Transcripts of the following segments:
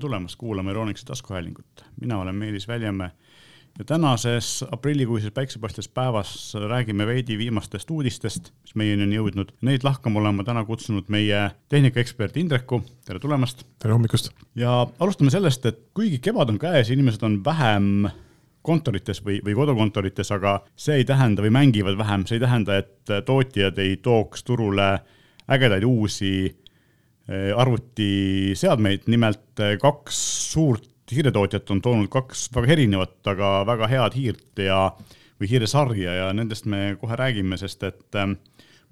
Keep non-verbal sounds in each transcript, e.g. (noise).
tulemast kuulama Euronixi taskuhäälingut. mina olen Meelis Väljamäe ja tänases aprillikuises päiksepaistves päevas räägime veidi viimastest uudistest, mis meieni on jõudnud. Neid lahkama olen ma täna kutsunud meie tehnikaekspert Indreku, tere tulemast. tere hommikust. ja alustame sellest, et kuigi kevad on käes, inimesed on vähem kontorites või, või kodukontorites, aga see ei tähenda või mängivad vähem, see ei tähenda, et tootjad ei tooks turule ägedaid uusi arvutiseadmeid, nimelt eh, kaks suurt hiiretootjat on toonud kaks väga erinevat, aga väga head hiirt ja, või hiiresarja ja nendest me kohe räägime, sest et ähm,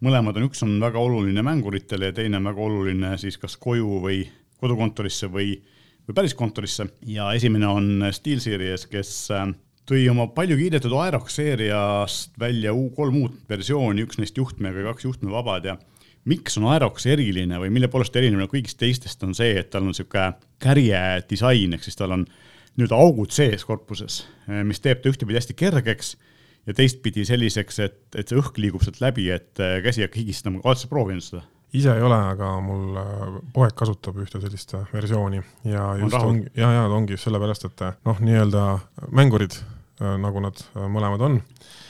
mõlemad on, üks on väga oluline mänguritele ja teine on väga oluline siis kas koju või kodukontorisse või, või päriskontorisse. Ja esimene on SteelSeries, kes tõi oma palju kiidetud Aerox seeriast välja kolm uut versiooni, üks neist juhtmega ja kaks juhtmevabad ja miks on Aerox eriline või mille poolest eriline kõigist teistest, on see, et tal on niisugune kärjedisain, ehk siis tal on nii-öelda augud sees korpuses, mis teeb ta ühtepidi hästi kergeks ja teistpidi selliseks, et, et see õhk liigub sealt läbi, et käsi ei hakka higistama, oled sa proovinud seda? ise ei ole, aga mul äh, poeg kasutab ühte sellist versiooni ja just on, ongi, ja, ja ongi just sellepärast, et noh, nii-öelda mängurid nagu nad äh, mõlemad on.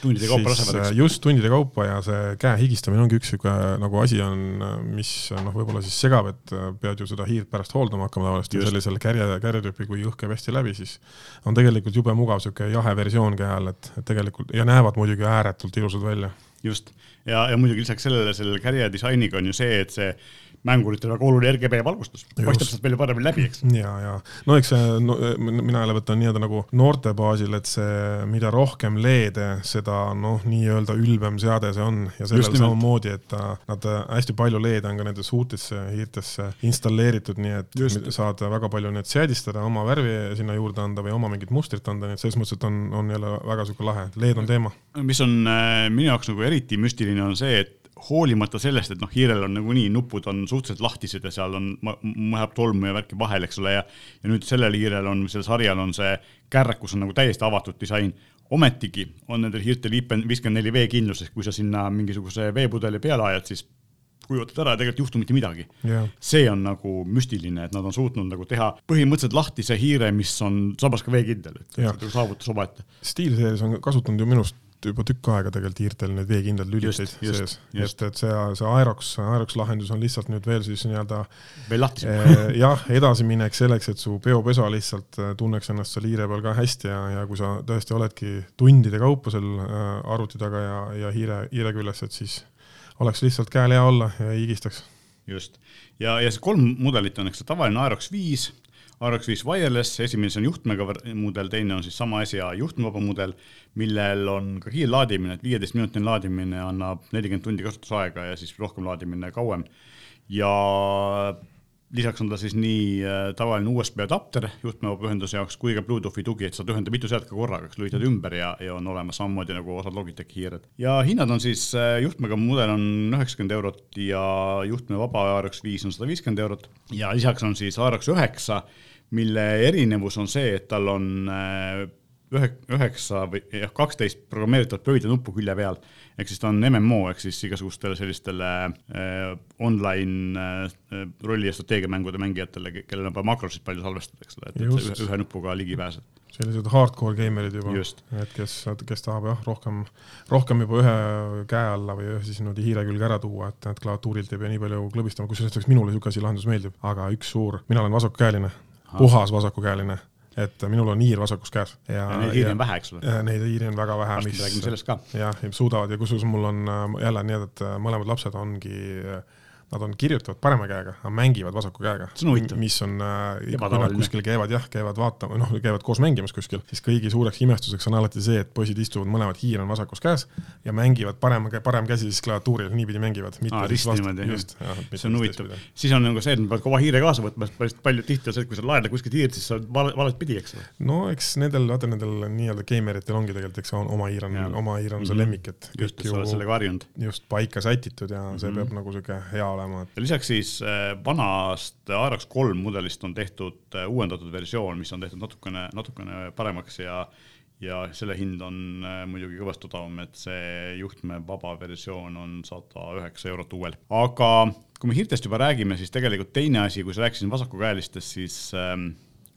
tundide kaupa lasevad, eks? Äh, just tundide kaupa ja see käe higistamine ongi üks niisugune nagu asi on, mis noh, võib-olla siis segab, et pead ju seda hiirt pärast hooldama hakkama tavaliselt sellisel kärje, kärjetüüpi, kui õhk käib hästi läbi, siis on tegelikult jube mugav niisugune jahe versioon käe all, et, et tegelikult ja näevad muidugi ääretult ilusad välja. just, ja, ja muidugi lisaks sellele, selle kärje disainiga on ju see, et see mänguritel väga oluline RGB valgustus, paistab sealt palju paremini läbi, eks. ja, ja no eks see no,, mina jälle võtan nii-öelda nagu noorte baasil, et see, mida rohkem LED-e, seda noh, nii-öelda ülbem seade see on ja sellel samamoodi, et ta, nad hästi palju LED-e on ka nendesse uutesse hiirtesse installeeritud, nii et Just. saad väga palju need seadistada, oma värvi sinna juurde anda või oma mingit mustrit anda, nii et selles mõttes, et on, on jälle väga sihuke lahe, LED on teema. mis on äh, minu jaoks nagu eriti müstiline, on see, et hoolimata sellest, et noh, hiirel on nagunii nupud on suhteliselt lahtised ja seal on, läheb tolmu ja värki vahel, eks ole, ja ja nüüd sellel hiirel on, sellel sarjal on see kärrekus on nagu täiesti avatud disain. ometigi on nendel hiirtel viiskümmend neli veekindlus, ehk kui sa sinna mingisuguse veepudeli peale ajad, siis kujutad ära ja tegelikult ei juhtu mitte midagi yeah.. see on nagu müstiline, et nad on suutnud nagu teha põhimõtteliselt lahtise hiire, mis on samas ka veekindel, et yeah. on saavutus omaette. SteelSeries on kasutanud ju minust juba tükk aega tegelikult hiirtel neid veekindlaid lüliteid sees, et, et see, see Aerox, Aerox lahendus on lihtsalt nüüd veel siis nii-öelda veel lahtisem eh, jah, edasiminek selleks, et su peopesa lihtsalt eh, tunneks ennast seal hiire peal ka hästi ja, ja kui sa tõesti oledki tundide kaupa seal eh, arvuti taga ja, ja hiire, hiire küljes, et siis oleks lihtsalt käel hea olla ja ei higistaks. just, ja, ja see kolm mudelit on, eks see tavaline Aerox viis RX5 Wireless, esimene on juhtmega mudel, teine on siis sama asja juhtmevaba mudel, millel on ka kiirlaadimine, et viieteistminutine laadimine annab nelikümmend tundi kasutusaega ja siis rohkem laadimine kauem. ja lisaks on ta siis nii äh, tavaline USB adapter juhtmevaba ühenduse jaoks kui ka Bluetoothi tugi, et saad ühendada mitu seadet ka korraga, eks lülitad ümber ja, ja on olemas samamoodi nagu osad Logitechi hiired. ja hinnad on siis, äh, juhtmega mudel on üheksakümmend eurot ja juhtmevaba RX5 on sada viiskümmend eurot ja lisaks on siis RX9 mille erinevus on see, et tal on äh, ühe, üheksa või jah, kaksteist programmeeritavat pöidlanuppu külje peal. ehk siis ta on MMO ehk siis igasugustele sellistele äh, online äh, rolli- ja strateegiamängude mängijatele, kellel on vaja makrosid palju salvestada, eks ole, et, et ühe, ühe nupuga ligi pääsed. sellised hardcore geimerid juba, et kes, kes tahab jah, rohkem, rohkem juba ühe käe alla või ühe siis niimoodi hiire külge ära tuua, et, et klaviatuurilt ei pea nii palju klõbistama, kusjuures minule niisugune asi lahendus meeldib, aga üks suur, mina olen vasakukäeline. Puhas vasakukäeline et minul on hiir vasakus käes. ja, neid hiiri on vähe, eks ole? Neid hiiri on väga vähe. varsti räägime sellest ka. jah, suudavad ja kusjuures mul on jälle nii, et mõlemad lapsed ongi äh, nad on, kirjutavad parema käega, aga mängivad vasaku käega. mis on äh,, kui nad kuskil käivad jah, käivad vaatama, noh, käivad koos mängimas kuskil, siis kõigi suureks imestuseks on alati see, et poisid istuvad mõlemad, hiir on vasakus käes ja mängivad parem, parem käsi siis klaviatuuril, niipidi mängivad. see on huvitav. siis on nagu see, et nad peavad kõva hiire kaasa võtma, sest palju tihti on see, et kui sa laenad kuskilt hiirt, siis sa oled vale, valet pidi, eks ole. no eks nendel, vaata nendel nii-öelda geimeritel ongi tegelikult, eks oma hiir on, oma hiir on see mhm. lemmik, et just, et sa oled sellega harjunud. just, paika sätitud ja see mm -hmm. peab nagu sihuke hea olema. lisaks siis siis äh, vanast ARX kolm mudelist on tehtud äh, uuendatud versioon, mis on tehtud natukene, natukene paremaks ja ja selle hind on äh, muidugi kõvasti odavam, et see juhtmevaba versioon on sada üheksa eurot uuel. aga kui me hiirtest juba räägime, siis tegelikult teine asi, kui sa rääkisid vasakukäelistest, siis ähm,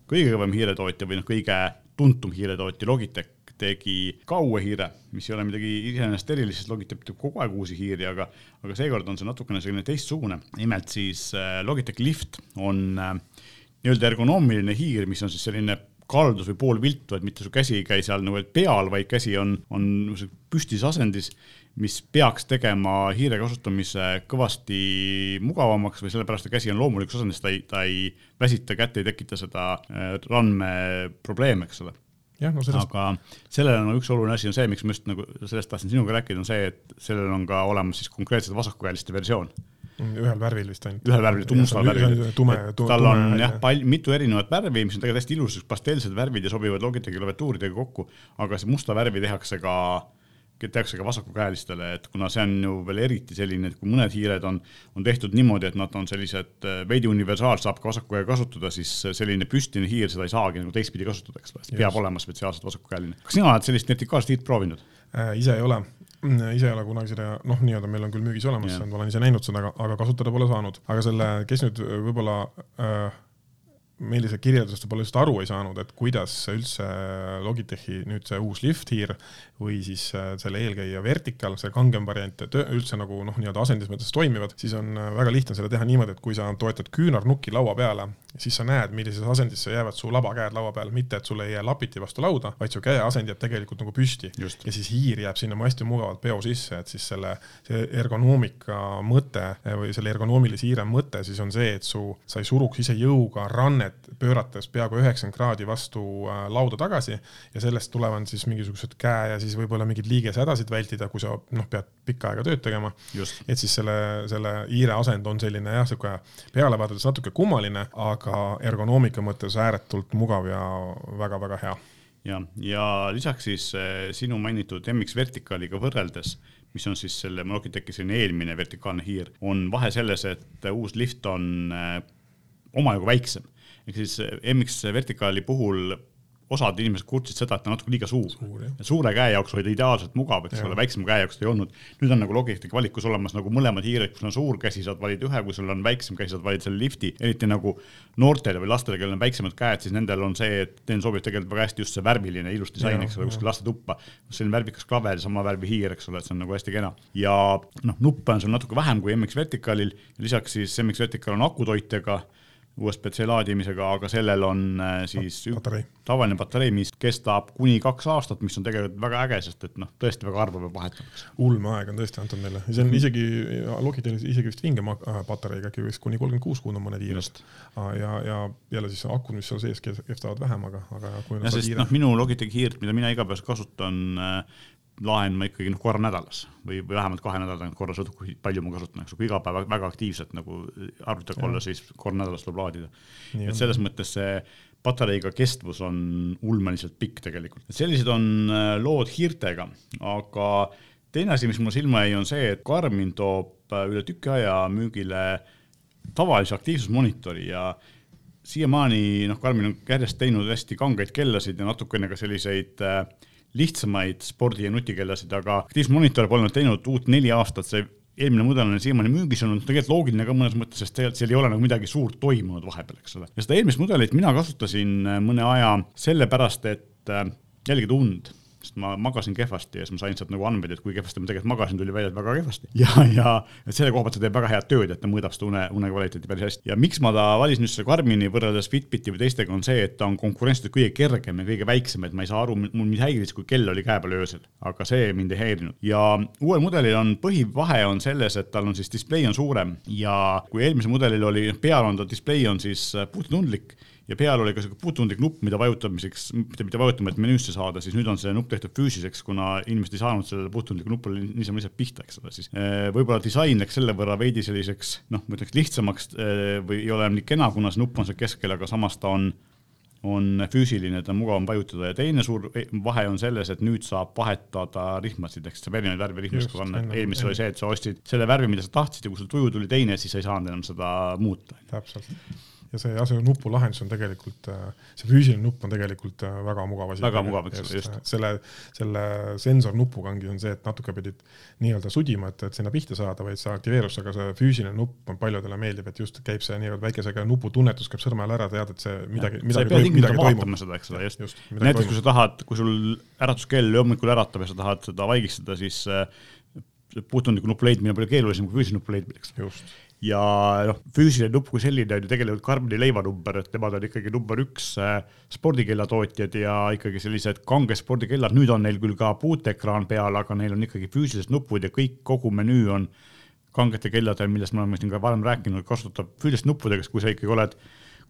kõige kõvem hiiretootja või noh, kõige tuntum hiiretootja Logitech tegi kauehiire, mis ei ole midagi iseenesest erilist, sest Logitech teeb kogu aeg uusi hiiri, aga, aga seekord on see natukene selline teistsugune. nimelt siis äh, Logitech Lift on äh, nii-öelda ergonoomiline hiir, mis on siis selline kaldus või poolviltu, et mitte su käsi ei käi seal nagu peal, vaid käsi on, on püstis asendis, mis peaks tegema hiire kasutamise kõvasti mugavamaks või sellepärast, et käsi on loomulikus asendis, ta ei, ta ei väsita kätt, ei tekita seda äh, randmeprobleemi, eks ole jah, no sellest. aga sellel on üks oluline asi on see, miks ma just nagu sellest tahtsin sinuga rääkida, on see, et sellel on ka olemas siis konkreetselt vasakukäeliste versioon ühel värvil vist ainult. ühel värvil, mustal värvil. tume, tume. tal on jah, pal-, mitu erinevat värvi, mis on tegelikult hästi ilusad, pastellsed värvid ja sobivad Logitechi klaviatuuridega kokku, aga see musta värvi tehakse ka tehakse ka vasakukäelistele, et kuna see on ju veel eriti selline, et kui mõned hiired on, on tehtud niimoodi, et nad on sellised äh, veidi universaalsed, saab ka vasaku käe kasutada, siis selline püstine hiir, seda ei saagi nagu teistpidi kasutada, eks ole, peab olema spetsiaalselt vasakukäeline. kas sina oled sellist vertikaalset hiirt proovinud äh,? ise ei ole Mm, ise ei ole kunagi seda, noh, nii-öelda meil on küll müügis olemas ma olen ise näinud seda, aga, aga kasutada pole saanud. aga selle, kes nüüd võib-olla äh, Meelise kirjeldusest võib-olla just aru ei saanud, et kuidas üldse Logitechi nüüd see uus lift-hiir või siis äh, selle eelkäija Vertical, see kangem variant, üldse nagu noh, nii-öelda asendis mõttes toimivad, siis on äh, väga lihtne seda teha niimoodi, et kui sa toetad küünarnukki laua peale, siis sa näed, millises asendisse jäävad su labakäed laua peal, mitte et sul ei jää lapiti vastu lauda, vaid su käeasend jääb tegelikult nagu püsti. ja siis hiir jääb sinna hästi mugavalt peo sisse, et siis selle, see ergonoomika mõte või selle ergonoomilise hiire mõte siis on see, et su, sa ei suruks ise jõuga rannet pöörates peaaegu üheksakümmend kraadi vastu äh, lauda tagasi ja sellest tulevad siis mingisugused käe ja siis võib-olla mingid liigeshädasid vältida, kui sa noh, pead pikka aega tööd tegema. et siis selle, selle hiire asend on selline jah, sihuke peale vaadates natuke kummaline, aga ergonoomika mõttes ääretult mugav ja väga-väga hea. Ja, ja lisaks siis äh, sinu mainitud MX Verticaliga võrreldes, mis on siis selle Logitechi selline eelmine vertikaalne hiir, on vahe selles, et uus lift on äh, omajagu väiksem ehk siis eh, MX vertikaali puhul osad inimesed kurtsid seda, et ta on natuke liiga suur, suur. suure käe jaoks oli ta ideaalselt mugav, eks ole, väiksema käe jaoks ta ei olnud. nüüd on nagu Logitechi valikus olemas nagu mõlemad hiired, kus on suur käsi, saad valida ühe, kui sul on väiksem käsi, saad valida selle lifti, eriti nagu noortele või lastele, kellel on väiksemad käed, siis nendel on see, et neil sobib tegelikult väga hästi just see värviline ilus disain, eks ole, kuskil lastetuppa. selline värvikas klaver, sama värvi hiir, eks ole, et see on nagu hästi kena. ja noh, nuppe on sul natuke vähem kui MX Verticalil, lisaks siis MX Vertical on akutoitjaga USB-C laadimisega, aga sellel on äh, siis patarei. tavaline patarei, mis kestab kuni kaks aastat, mis on tegelikult väga äge, sest et noh, tõesti väga harva peab vahetama. ulmeaeg on tõesti antud meile, see on isegi Logitelis isegi vist vingem äh, patareiga, äkki vist kuni kolmkümmend kuus kuud on mõned hiired. ja, ja jälle siis akud, mis seal sees kestavad vähem, aga, aga kui ja sest noh, minu Logitechi hiirt, mida mina igapäevaselt kasutan äh,, laen ma ikkagi noh, korra nädalas või, või vähemalt kahe nädala tagant korra, sõltub kui palju ma kasutan, eks ju, kui iga päev väga aktiivselt nagu arvutiga olla, siis korra nädalas tuleb laadida. et selles mõttes see patareiga kestvus on ulmeliselt pikk tegelikult. sellised on äh, lood hiirtega, aga teine asi, mis mulle silma jäi, on see, et Garmin toob äh, üle tüki aja müügile tavalise aktiivsusmonitori ja siiamaani noh, Garmin on järjest teinud hästi kangeid kellasid ja natukene ka selliseid äh, lihtsamaid spordi- ja nutikellasid, aga aktiivsmonitor pole nad teinud uut neli aastat, see eelmine mudel on siiamaani müügis olnud, tegelikult loogiline ka mõnes mõttes, sest tegelikult seal ei ole nagu midagi suurt toimunud vahepeal, eks ole. ja seda eelmist mudelit mina kasutasin mõne aja sellepärast, et äh, jälgida und sest ma magasin kehvasti ja siis ma sain sealt nagu andmeid, et kui kehvasti ma tegelikult magasin, tuli välja, et väga kehvasti. ja, ja et selle koha pealt ta teeb väga head tööd, et ta mõõdab seda une, une kvaliteeti päris hästi. ja miks ma ta valisin just selle Garmini võrreldes Fitbiti või teistega, on see, et ta on konkurentsiliselt kõige kergem ja kõige väiksem, et ma ei saa aru, mul mind häiris, kui kell oli käe peal öösel, aga see mind ei häirinud. ja uuel mudelil on põhivahe on selles, et tal on siis display on suurem ja kui eelmisel mudelil oli, peal on ta display on siis puututundlik ja peal oli ka sihuke puutundlik nupp, mida vajutamiseks, mitte mitte vajutama, et menüüsse saada, siis nüüd on see nupp tehtud füüsiliseks, kuna inimesed ei saanud sellele puutundlikule nupule niisama lihtsalt pihta, eks ole, siis eh, võib-olla disain läks selle võrra veidi selliseks noh, ma ütleks lihtsamaks eh, või ei ole nii kena, kuna see nupp on seal keskel, aga samas ta on on füüsiline, ta on mugavam vajutada. Ja teine suur vahe on selles, et nüüd saab vahetada rihmasid, ehk saab erinevaid värve rihmasid panna, et eelmises oli see, et sa ostsid selle värvi, mida sa tahtsid ja kui sul tuju tuli teine, siis sa ei saanud enam seda muuta. täpselt ja see, see nupulahendus on tegelikult, see füüsiline nupp on tegelikult väga mugav asi. väga mugav, eks ole, just. selle, selle sensornupugangi on see, et natuke pidid nii-öelda sudima, et, et sinna pihta saada, vaid see aktiveerus, aga see füüsiline nupp on paljudele meeldib, et just käib see nii-öelda väikesega nuputunnetus käib sõrmel ära, tead, et see midagi, midagi toimub, midagi toimub. seda, eks ole, just, just. näiteks kui sa tahad, kui sul äratuskell hommikul äratab ja sa tahad seda vaigistada, siis äh, puutundiku nupu leidmine on palju keerulisem kui füüsilise nupu leidmine, eks. Ja noh, füüsiline nupp kui selline on ju tegelikult Karmini leivanumber, et nemad on ikkagi number üks äh, spordikellatootjad ja ikkagi sellised kange spordikellad, nüüd on neil küll ka puuteekraan peal, aga neil on ikkagi füüsilised nupud ja kõik, kogu menüü on kangete kelladel, millest me oleme siin ka varem rääkinud, kasutab füüsilist nuppudega, kui sa ikkagi oled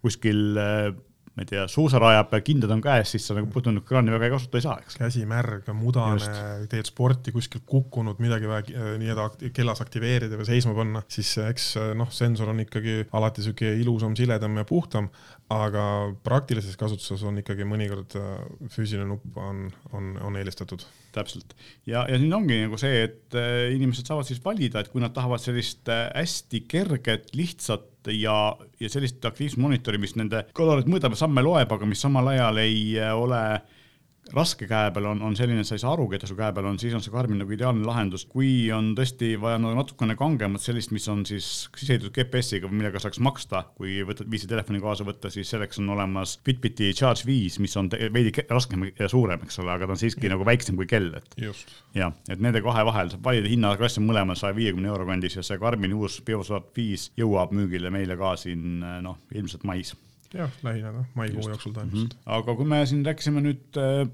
kuskil äh, ma ei tea, suusaraja peal kindad on käes, siis sa nagu putunud kraani väga ei kasuta ei saa, eks. käsi märg, mudane, teed sporti kuskil kukkunud, midagi vaja äh, nii-öelda kellas aktiveerida või seisma panna, siis eks äh, noh, sensor on ikkagi alati sihuke ilusam, siledam ja puhtam, aga praktilises kasutuses on ikkagi mõnikord äh, füüsiline nupp on, on, on eelistatud. täpselt ja, ja siin ongi nagu see, et inimesed saavad siis valida, et kui nad tahavad sellist hästi kerget, lihtsat ja, ja sellist aktiivsusmonitori, mis nende kaloreid mõõdab ja samme loeb, aga mis samal ajal ei äh, ole raske käe peal on, on selline, et sa ei saa aru, keda su käe peal on, siis on see Garmin nagu ideaalne lahendus. kui on tõesti vaja no, natukene kangemat, sellist, mis on siis siseheidetud GPS-iga, millega saaks maksta, kui võtad viisi telefoni kaasa võtta, siis selleks on olemas Fitbiti Charge viis, mis on veidi raskem ja suurem, eks ole, aga ta on siiski ja. nagu väiksem kui kell, et. jah, et nende kahe vahel saab valida hinnaklass on mõlemal saja viiekümne euro kandis ja see Garmini uus Biosaat viis jõuab müügile meile ka siin noh, ilmselt mais jah, lähinädal, maikuu jooksul tõenäoliselt mm. -hmm. aga kui me siin rääkisime nüüd äh,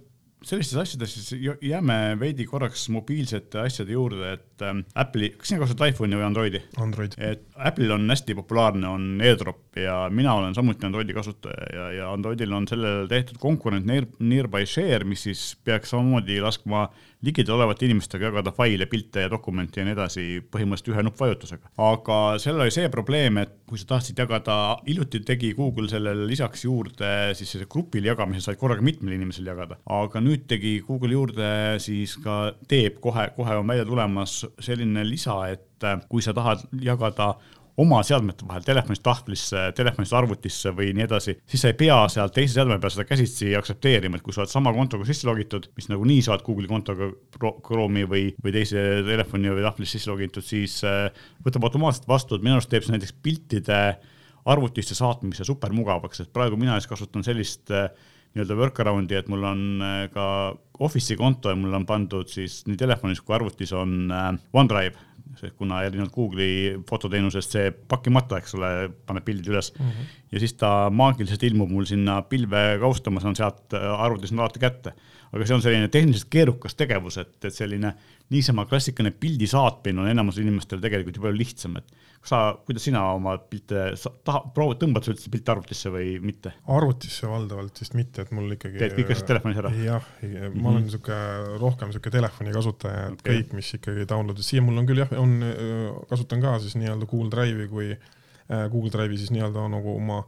sellistes asjades siis jääme veidi korraks mobiilsete asjade juurde, et ähm, Apple'i, kas sina kasutad iPhone'i või Androidi? Android. et Apple'il on hästi populaarne, on AirDrop ja mina olen samuti Androidi kasutaja ja, ja Androidil on sellele tehtud konkurent Near, Nearby Share, mis siis peaks samamoodi laskma ligidal olevate inimestega jagada faile, pilte ja dokumente ja nii edasi põhimõtteliselt ühe nuppvajutusega. aga seal oli see probleem, et kui sa tahtsid jagada, hiljuti tegi Google sellele lisaks juurde siis selle grupile jagamise, said korraga mitmel inimesel jagada, aga nüüd tegi Google juurde siis ka, teeb kohe, kohe on välja tulemas selline lisa, et kui sa tahad jagada oma seadmete vahel, telefonist tahvlisse, telefonist arvutisse või nii edasi, siis sa ei pea sealt teise seadme peal seda käsitsi aktsepteerima, et kui sa oled sama kontoga sisse logitud, mis nagunii saad Google'i kontoga Chrome'i või, või teise telefoni või tahvlisse sisse logitud, siis äh, võtab automaatselt vastu, et minu arust teeb see näiteks piltide arvutisse saatmise super mugavaks, et praegu mina siis kasutan sellist äh, nii-öelda workaround'i, et mul on äh, ka Office'i konto ja mul on pandud siis nii telefonis kui arvutis on OneDrive kuna erinevalt Google'i fototeenusest see pakimata, eks ole, paneb pildid üles mm. -hmm. ja siis ta maagiliselt ilmub mul sinna pilve kausta, ma saan sealt äh, arvutist alati kätte. Aga see on selline tehniliselt keerukas tegevus, et, et selline niisama klassikaline pildi saatmine on enamusel inimestel tegelikult ju palju lihtsam, et sa, kuidas sina oma pilte, taha, proovid, tõmbad sa üldse pilte arvutisse või mitte? arvutisse valdavalt vist mitte, et mul ikkagi. teed kõik asjad telefonis ära? jah, ma mm -hmm. olen niisugune rohkem niisugune telefoni kasutaja, et okay. kõik, mis ikkagi download'id, siia mul on küll jah, on, kasutan ka siis nii-öelda Google Drive'i kui äh, Google Drive'i siis nii-öelda nagu oma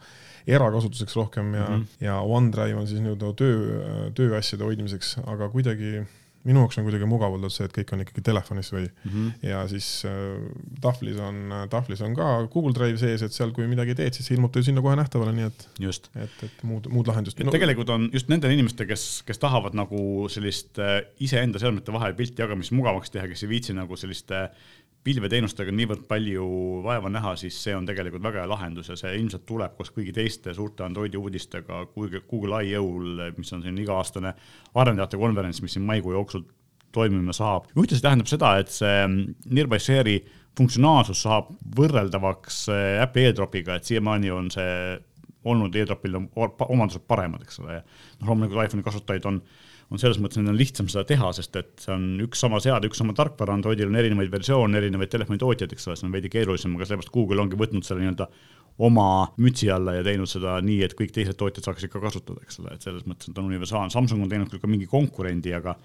erakasutuseks rohkem ja mm, -hmm. ja OneDrive on siis nii-öelda töö, tööasjade hoidmiseks, aga kuidagi minu jaoks on kuidagi mugav olnud see, et kõik on ikkagi telefonis või mm -hmm. ja siis äh, tahvlis on, tahvlis on ka Google Drive sees, et seal, kui midagi teed, siis ilmub teil sinna kohe nähtavale, nii et, et, et muud, muud lahendust. No, tegelikult on just nendel inimestel, kes, kes tahavad nagu sellist äh, iseenda seadmete vahel pilti jagamist mugavaks teha, kes ei viitsi nagu selliste äh, pilveteenustega niivõrd palju vaeva näha, siis see on tegelikult väga hea lahendus ja see ilmselt tuleb koos kõigi teiste suurte Androidi uudistega Google I.O.-l, mis on siin iga-aastane arendajate konverents, mis siin maikuu jooksul toimima saab. ühtlasi tähendab seda, et see Nearby Share'i funktsionaalsus saab võrreldavaks Apple'i AirDropiga, et siiamaani on see olnud AirDropil omandused paremad, eks ole, ja noh, loomulikult iPhone'i kasutajaid on on selles mõttes, et on lihtsam seda teha, sest et see on üks sama seade, üks sama tarkvara, Androidil on erinevaid versioone, erinevaid telefonitootjaid, eks ole, see on veidi keerulisem, aga sellepärast Google ongi võtnud selle nii-öelda oma mütsi alla ja teinud seda nii, et kõik teised tootjad saaksid ka kasutada, eks ole, et selles mõttes on ta universaalne, Samsung on teinud küll ka mingi konkurendi, aga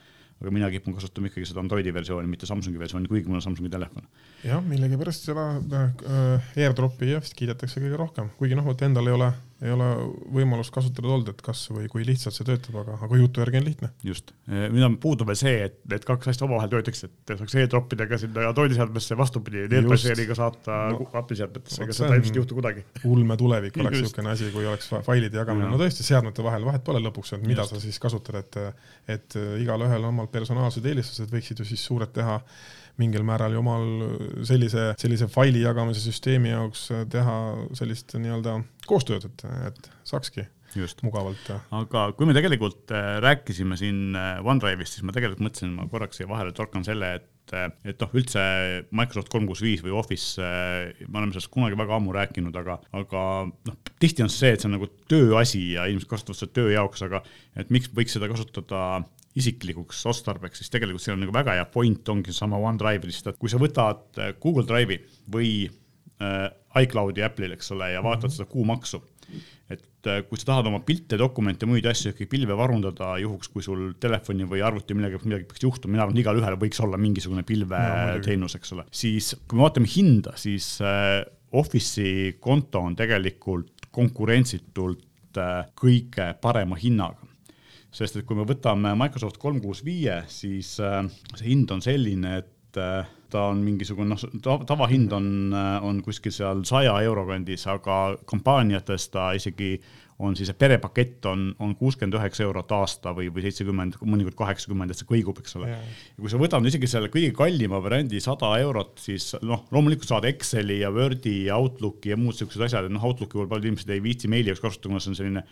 aga mina kipun kasutama ikkagi seda Androidi versiooni, mitte Samsungi versiooni, kuigi mul on Samsungi telefon. jah, millegipärast seda äh, AirDropi jah vist kiidetakse kõige rohkem, kuigi noh, vot endal ei ole ei ole võimalust kasutada olnud, et kas või kui lihtsalt see töötab, aga, aga jutu järgi on lihtne. just, nüüd on puudu veel see, et need kaks asja omavahel töötaks, et saaks e-drop idega sinna toiduseadmesse vastupidi, e-passeeriga saata no, apliseadmetesse, aga seda ilmselt ei juhtu kuidagi. ulme tulevik oleks niisugune asi, kui oleks failide jagamine, no tõesti, seadmete vahel vahet pole lõpuks, et mida just. sa siis kasutad, et, et igalühel omad personaalsed eelistused võiksid ju siis suured teha mingil määral ju omal sellise, sellise faili jagamise süsteemi jaoks teha sellist nii-öelda koostööd, et, et saakski Just. mugavalt. aga kui me tegelikult äh, rääkisime siin äh, OneDrive'ist, siis ma tegelikult mõtlesin, ma korraks siia vahele torkan selle, et äh, et noh, üldse Microsoft kolm kuus viis või Office, me oleme sellest kunagi väga ammu rääkinud, aga, aga noh, tihti on see, et see on nagu tööasi ja inimesed kasutavad seda töö jaoks, aga et miks võiks seda kasutada isiklikuks otstarbeks, siis tegelikult see on nagu väga hea point, ongi seesama OneDrive lihtsalt, et kui sa võtad äh, Google Drive'i või äh, iCloudi Apple'il, eks ole, ja vaatad mm -hmm. seda kuumaksu, et äh, kui sa tahad oma pilte, dokumente, muid asju ikkagi pilve varundada juhuks, kui sul telefoni või arvuti millega, midagi peaks juhtuma, mina arvan, et igalühel võiks olla mingisugune pilveteenus, eks ole, siis kui me vaatame hinda, siis äh, Office'i konto on tegelikult konkurentsitult äh, kõige parema hinnaga sest et kui me võtame Microsoft kolm kuus viie, siis äh, see hind on selline, et äh, ta on mingisugune noh, tavahind on, äh, on kuskil seal saja euro kandis, aga kampaaniates ta isegi on siis, perepakett on, on kuuskümmend üheksa eurot aasta või, või seitsekümmend, mõnikord kaheksakümmend, et see kõigub, eks ole. ja kui sa võtad isegi selle kõige kallima variandi sada eurot, siis noh, loomulikult saad Exceli ja Wordi ja Outlooki ja muud siuksed asjad, et noh, Outlooki võib paljud inimesed ei viitsi meili jaoks kasutada, kuna see on selline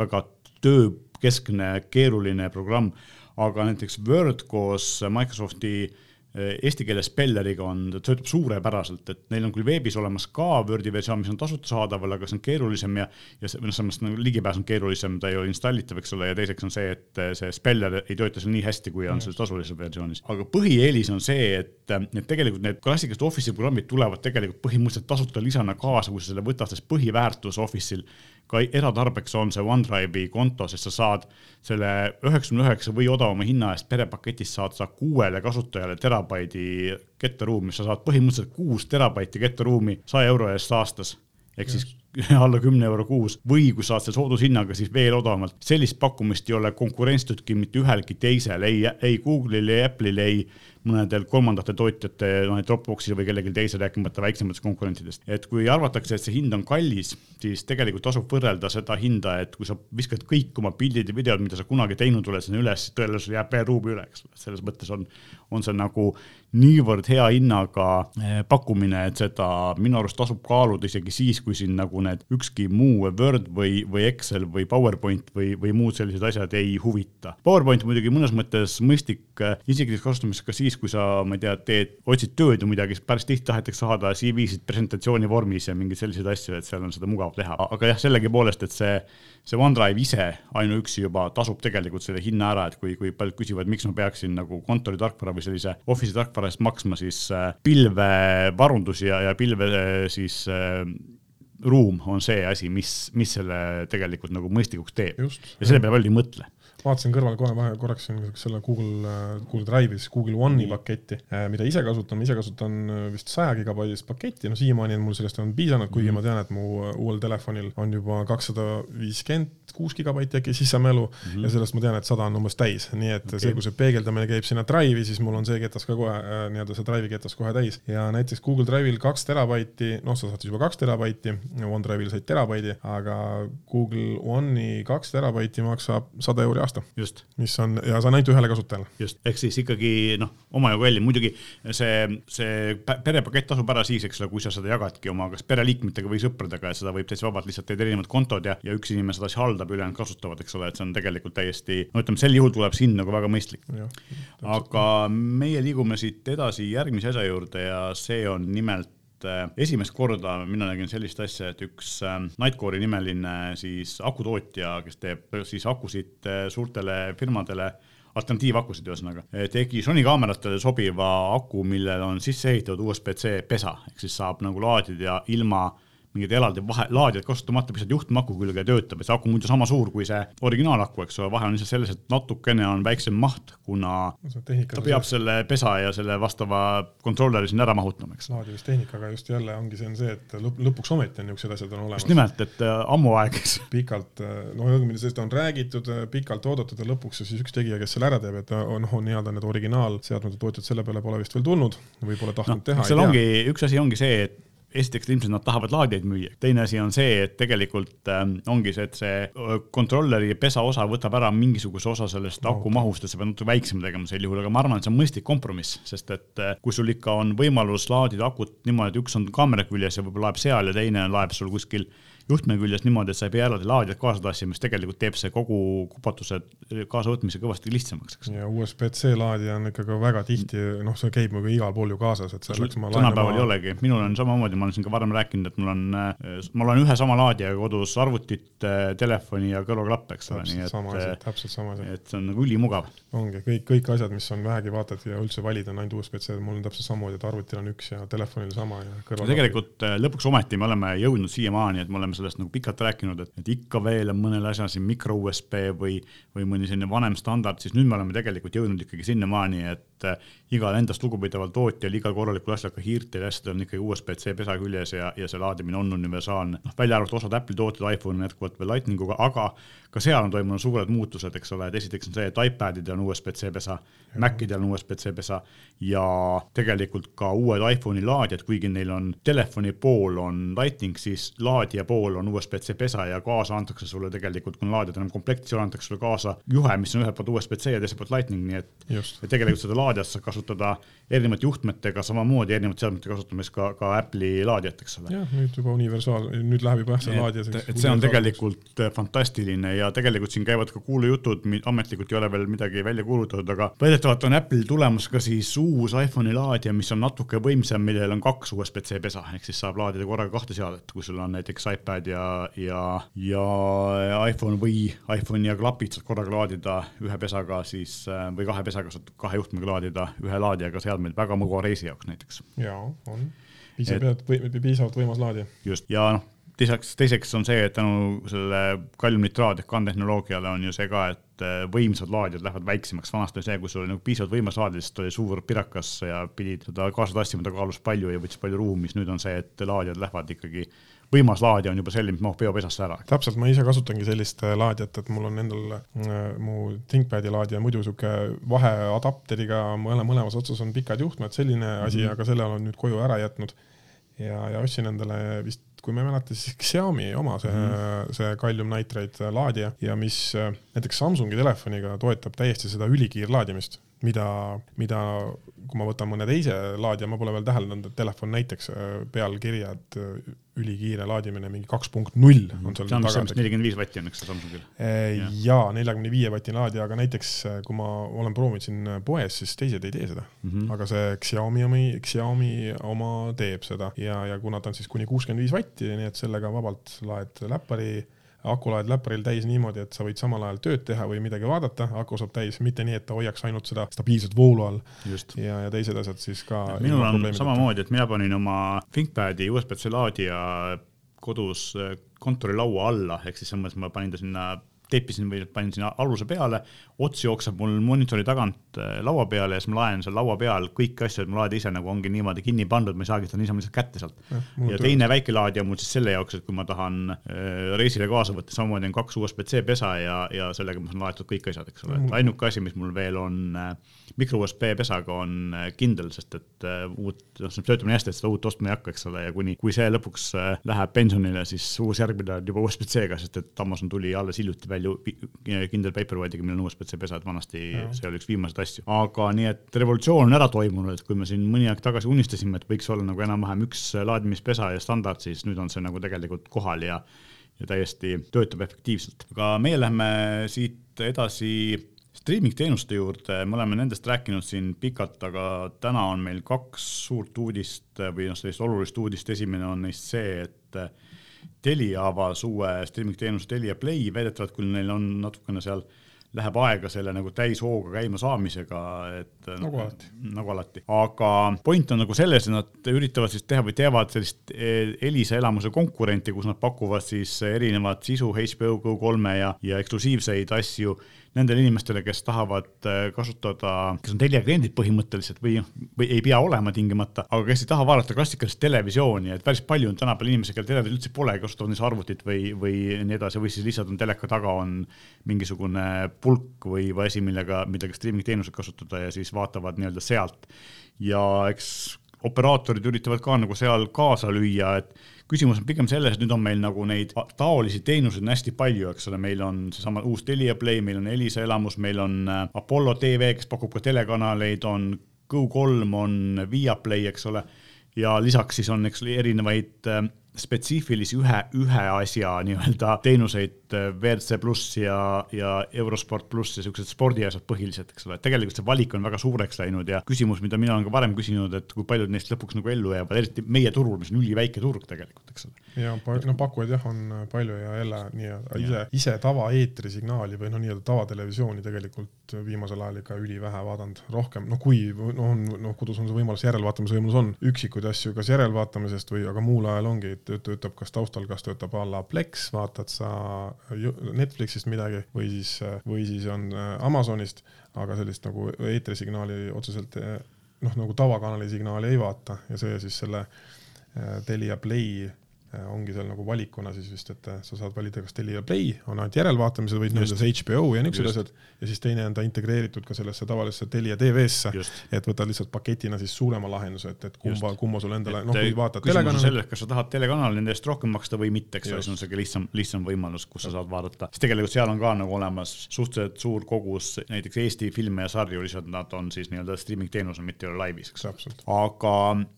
väga töökeskne keeruline programm, aga näiteks Word koos Microsofti eh, eesti keele spelleriga on, ta töötab suurepäraselt, et neil on küll veebis olemas ka Wordi versioon, mis on tasuta saadaval, aga see on keerulisem ja, ja noh, mõttes nagu ligipääs on keerulisem, ta ei ole installitav, eks ole, ja teiseks on see, et eh, see speller ei tööta seal nii hästi, kui on selles tasulises versioonis. aga põhieelis on see, et, et tegelikult need klassikalised Office'i programmid tulevad tegelikult põhimõtteliselt tasuta lisana kaasa, kui sa selle võtad, sest põhiväärtus Office'il ka eratarbeks on see OneDrive'i konto, sest sa saad selle üheksakümne üheksa või odavama hinna eest perepaketist saad sa kuuele kasutajale terabaidi kettaruumi, sa saad põhimõtteliselt kuus terabaiti kettaruumi saja euro eest aastas ehk siis (laughs) alla kümne euro kuus või kui saad selle soodushinnaga, siis veel odavamalt. sellist pakkumist ei ole konkurentsitudki mitte ühelgi teisel, ei, ei Google'il, ei Apple'il, ei mõnedel kolmandate tootjate, noh, Dropboxil või kellelgi teisel, rääkimata väiksematest konkurentidest. et kui arvatakse, et see hind on kallis, siis tegelikult tasub võrrelda seda hinda, et kui sa viskad kõik oma pildid ja videod, mida sa kunagi teinud oled, sinna üles, tõenäoliselt jääb veel ruumi üle, eks ole, selles mõttes on, on see nagu niivõrd hea hinnaga eh, pakkumine, et seda minu arust tasub kaaluda isegi siis, kui siin nagu need ükski muu Word või, või Excel või PowerPoint või, või muud sellised asjad ei huvita. PowerPoint muidugi mõnes mõttes mõistlik eh, isiklikus kasutamises ka siis, kui sa, ma ei tea, teed, otsid tööd või midagi, siis päris tihti tahetakse saada CV-sid presentatsiooni vormis ja mingeid selliseid asju, et seal on seda mugav teha, aga jah, sellegipoolest, et see, see OneDrive ise ainuüksi juba tasub tegelikult selle hinna ära, et kui, kui paljud küsivad, miks ma peaksin nagu kontoritarkvara või sellise Office'i tarkvara eest maksma, siis äh, pilvevarundus ja, ja pilve äh, siis äh, ruum on see asi, mis, mis selle tegelikult nagu mõistlikuks teeb. ja selle peale paljud ei mõtle vaatasin kõrval kohe vahe korraks selle Google, Google Drive'is Google One'i paketti, äh, mida ise kasutan, ma ise kasutan äh, vist saja gigabaidist paketti, no siiamaani on mul sellest on piisanud, kuigi mm ma tean, et mu äh, uuel telefonil on juba kakssada viiskümmend kuus gigabaiti äkki sisemelu mm -hmm. ja sellest ma tean, et sada on umbes täis, nii et okay. see, kui see peegeldamine käib sinna Drive'i, siis mul on see ketas ka kohe nii-öelda see Drive'i ketas kohe täis. Ja näiteks Google Drive'il kaks terabaiti, noh, sa saad siis juba kaks terabaiti, OneDrive'il said terabaidi, aga Google One'i kaks terabaiti maksab sada euri aasta. mis on ja see on ainult ühele kasutajale. just, ehk siis ikkagi noh, omajagu kallim, muidugi see, see perepakett tasub ära siis, eks ole, kui sa seda jagadki oma kas pereliikmetega või sõpradega, et seda võib täitsa vabalt lihtsalt teed erinevad kontod ja, ja üks inimene seda asja haldab ülejäänud kasutavad, eks ole, et see on tegelikult täiesti, no ütleme, sel juhul tuleb hind nagu väga mõistlik. aga meie liigume siit edasi järgmise asja juurde ja see on nimelt äh, esimest korda mina nägin sellist asja, et üks äh, Nightcore'i nimeline siis akutootja, kes teeb siis akusid äh, suurtele firmadele, alternatiivakusid ühesõnaga, tegi Sony kaameratele sobiva aku, millel on sisse ehitatud USB-C pesa, ehk siis saab nagu laadida ilma mingid eraldi vahe, laadijad kasutamata, pisad juhtme-aku külge ja töötab ja see aku muidu sama suur kui see originaalaku, eks ole, vahe on lihtsalt selles, et natukene on väiksem maht, kuna ta peab selle pesa ja selle vastava kontrolleri sinna ära mahutama, eks. laadimistehnikaga just jälle ongi see on see, et lõp lõpuks ometi on niisugused asjad on olemas. just nimelt, et äh, ammu aeg, eks. pikalt, äh, no õigemini sellest on räägitud, äh, pikalt oodatud ja lõpuks siis üks tegija, kes selle ära teeb, et noh, nii-öelda need originaalseadmete tootjad selle peale pole vist veel tulnud või pole tahtnud no, teha. seal ongi, üks asi ongi see, et esiteks ilmselt nad tahavad laadijaid müüa, teine asi on see, et tegelikult äh, ongi see, et see kontrolleri pesa osa võtab ära mingisuguse osa sellest aku mahust, et sa pead natuke väiksema tegema sel juhul, aga ma arvan, et see on mõistlik kompromiss, sest et äh, kui sul ikka on võimalus laadida akut niimoodi, et üks on kaamera küljes ja võib-olla laeb seal ja teine laeb sul kuskil juhtme küljest niimoodi, et sa ei pea eraldi laadijat kaasa tassima, siis tegelikult teeb see kogu kupatuse kaasavõtmise kõvasti lihtsamaks, eks. ja USB-C laadija on ikkagi väga tihti, noh, see käib nagu igal pool ju kaasas, et selleks ma tänapäeval ei olegi, minul on samamoodi, ma olen siin ka varem rääkinud, et mul on, ma olen ühe sama laadijaga kodus arvutit, telefoni ja kõrvaklappe, eks ole, nii et. sama asi, täpselt sama asi. et see on nagu ülimugav. ongi kõik, kõik asjad, mis on vähegi vaata, et ja üldse valida on ainult USB-C, mul on täpselt samamoodi, et arvutil on üks ja telefonil sama ja kõrvaklapp. tegelikult lõpuks ometi me oleme jõudnud siiamaani, et me oleme sellest nagu pikalt rääkinud, et, et ikka veel on mõnel asjal siin mikro USB või, või mõni selline vanem standard, siis nüüd me oleme tegelikult jõudnud ikkagi sinnamaani, et äh, igal endast lugupidaval tootjal, igal korralikul asjal, ka hiirtel ja asjadel on ikkagi USB-C pesa küljes ja, ja see laadimine on universaalne. noh, välja arvatud osad Apple'i tooted, iPhone on jätkuvalt veel Lightninguga, aga ka seal on toimunud suured muutused, eks ole, et esiteks on see, et iPadidel on USB-C pesa, Macidel on USB-C pesa ja tegelikult ka uued iPhone'i laadijad, kuigi neil on telefoni pool on Lightning, siis laadija pool on USB-C pesa ja kaasa antakse sulle tegelikult, kui laadijad enam komplektis ei ole, antakse sulle kaasa juhe, mis on ühelt poolt USB-C ja teiselt poolt Lightning, nii et, et tegelikult seda laadijat saab kasutada erinevate juhtmetega, samamoodi erinevate seadmete kasutamiseks ka, ka Apple'i laadijat, eks ole. jah, nüüd juba universaal, nüüd läheb juba jah, see laadija. et see on tegelikult fantastiline ja tegelikult siin käivad ka kuulujutud, ametlikult ei ole veel midagi välja kuulutatud, aga väidetavalt on Apple'il tulemas ka siis uus iPhone'i laadija, mis on natuke võimsam, millel on kaks USB-C pesa, ehk siis saab laadida korraga kahte seadet, kui sul on näiteks iPad ja, ja, ja iPhone või iPhone ja klapid saad korraga laadida ühe pesaga siis või kahe pesaga saad kahe juhtmega laadida ühe laadijaga seadmeid väga mugav reisi jaoks näiteks. jaa, on piisavalt piisavalt võimas laadija. just, ja noh, lisaks, teiseks on see, et tänu sellele kalliumnitraad ehk kandtehnoloogiale on ju see ka, et äh, võimsad laadijad lähevad väiksemaks, vanasti oli see, kui sul oli nagu piisavalt võimas laadija, siis ta oli suur pirakas ja pidid seda kaasa tassima, ta kaalus palju ja võttis palju ruumi, siis nüüd on see, et laadijad lähevad ikkagi võimas laadija on juba selline, mis mahub peopesasse ära. täpselt, ma ise kasutangi sellist äh, laadijat, et mul on endal äh, mu ThinkPadi laadija muidu sihuke vaheadapteriga, mõle, mõlemas otsas on pikad juhtmed, selline mm -hmm. asi, aga selle olen nüüd koju ära jätnud. ja, ja ostsin endale vist kui ma ei mäleta, siis Xiaomi oma see mm, -hmm. see Gallium nitride laadija ja mis äh, näiteks Samsungi telefoniga toetab täiesti seda ülikiirlaadimist, mida, mida kui ma võtan mõne teise laadija, ma pole veel täheldanud, et telefon näiteks äh, pealkirjad äh, ülikiire laadimine, mingi kaks punkt null on seal taga. nelikümmend viis vatti on, eks Samsungil? jaa, neljakümne viie vatine laadija, aga näiteks kui ma olen proovinud siin poes, siis teised ei tee seda mm. -hmm. aga see Xiaomi omi, Xiaomi oma teeb seda ja, ja kuna ta on siis kuni kuuskümmend viis vatti, nii et sellega vabalt laed läppari aku laed läpparil täis niimoodi, et sa võid samal ajal tööd teha või midagi vaadata, aku saab täis, mitte nii, et ta hoiaks ainult seda stabiilset voolu all. ja, ja teised asjad siis ka. minul on samamoodi, et mina panin oma ThinkPadi USB-C laadija kodus kontorilaua alla, ehk siis mõttes ma panin ta sinna teipisin või panin sinna aluse peale, ots jookseb mul monitori tagant äh, laua peale ja siis ma laen seal laua peal kõiki asju, et ma laed ise nagu ongi niimoodi kinni pandud, ma ei saagi seda niisama lihtsalt kätte sealt. ja teine väike laadija on mul siis selle jaoks, et kui ma tahan äh, reisile kaasa võtta, samamoodi on kaks USB-C pesa ja, ja sellega ma saan laetud kõik asjad, eks ole, et ainuke asi, mis mul veel on äh, mikro USB pesaga on kindel, sest et uut, noh, see töötab nii hästi, et seda uut ostma ei hakka, eks ole, ja kuni, kui see lõpuks läheb pensionile, siis uus järgmine on juba USB-C-ga, sest et Amazon tuli alles hiljuti välja palju kindel paperwhite'iga, millel on USB-C pesa, et vanasti ja. see oli üks viimaseid asju. aga nii, et revolutsioon on ära toimunud, et kui me siin mõni aeg tagasi unistasime, et võiks olla nagu enam-vähem üks laadimispesa ja standard, siis nüüd on see nagu tegelikult kohal ja ja täiesti töötab efektiivselt. aga meie läheme siit edasi streaming teenuste juurde, me oleme nendest rääkinud siin pikalt, aga täna on meil kaks suurt uudist või noh, sellist olulist uudist, esimene on neist see, et Telia avas uue streaming teenuse Telia Play, väidetavalt küll neil on natukene seal läheb aega selle nagu täishooga käima saamisega, et nagu no, alati. nagu alati, aga point on nagu selles, et nad üritavad siis teha või teevad sellist e, Elisa elamuse konkurenti, kus nad pakuvad siis erinevat sisu HBO Go3 ja, ja eksklusiivseid asju nendele inimestele, kes tahavad äh, kasutada, kes on Telia kliendid põhimõtteliselt või, või ei pea olema tingimata, aga kes ei taha vaadata klassikalist televisiooni, et päris palju on tänapäeval inimesi, kellel televisiooni üldse pole, kasutavad näiteks arvutit või, või nii edasi, või siis lihtsalt on teleka taga on mingisugune pulk või, või asi, millega, millega streaming teenuseid kasutada ja siis vaatavad nii-öelda sealt. ja eks operaatorid üritavad ka nagu seal kaasa lüüa, et küsimus on pigem selles, et nüüd on meil nagu neid taolisi teenuseid on hästi palju, eks ole, meil on seesama uus Telia Play, meil on Elisa elamus, meil on äh, Apollo tv, kes pakub ka telekanaleid, on Go3, on Viaplay, eks ole, ja lisaks siis on, eks erinevaid äh, spetsiifilisi ühe, ühe asja nii-öelda teenuseid, WRC pluss ja, ja Eurosport pluss ja siuksed spordiasjad põhiliselt, eks ole, et tegelikult see valik on väga suureks läinud ja küsimus, mida mina olen ka varem küsinud, et kui paljud neist lõpuks nagu ellu jäävad, eriti meie turul, mis on üliväike turg tegelikult, eks ole. ja no pakkujaid jah, on palju ja jälle nii-öelda ise, ise tavaeetri signaali või noh, nii-öelda tavatelevisiooni tegelikult viimasel ajal ikka ülivähe vaadanud, rohkem, no kui no on, noh, kodus on see võimalus, järelvaatamise võimalus on, üksikuid asju kas järelvaatamisest või, aga muul ajal ongi, et töötab kas taustal, kas töötab a la Plex, vaatad sa Netflixist midagi või siis, või siis on äh, Amazonist, aga sellist nagu eetrisignaali otseselt äh, noh, nagu tavakanali signaali ei vaata ja see siis selle äh, Telia Play ongi seal nagu valikuna siis vist, et äh, sa saad valida, kas Telia Play on ainult järelvaatamised või nii-öelda see HBO ja niisugused asjad. ja siis teine on ta integreeritud ka sellesse tavalisse Telia TV-sse, et võtad lihtsalt paketina siis suurema lahenduse, et, et kumba, kumma sul endale, noh, kui vaatad telekanali. selles, kas sa tahad telekanali nende eest rohkem maksta või mitte, eks ole, siis on see kõige lihtsam, lihtsam võimalus, kus sa saad vaadata, sest tegelikult seal on ka nagu olemas suhteliselt suur kogus näiteks Eesti filme ja sarju, lihtsalt nad on siis nii-öelda streaming teenusel, mitte ei ole laivis, eks. aga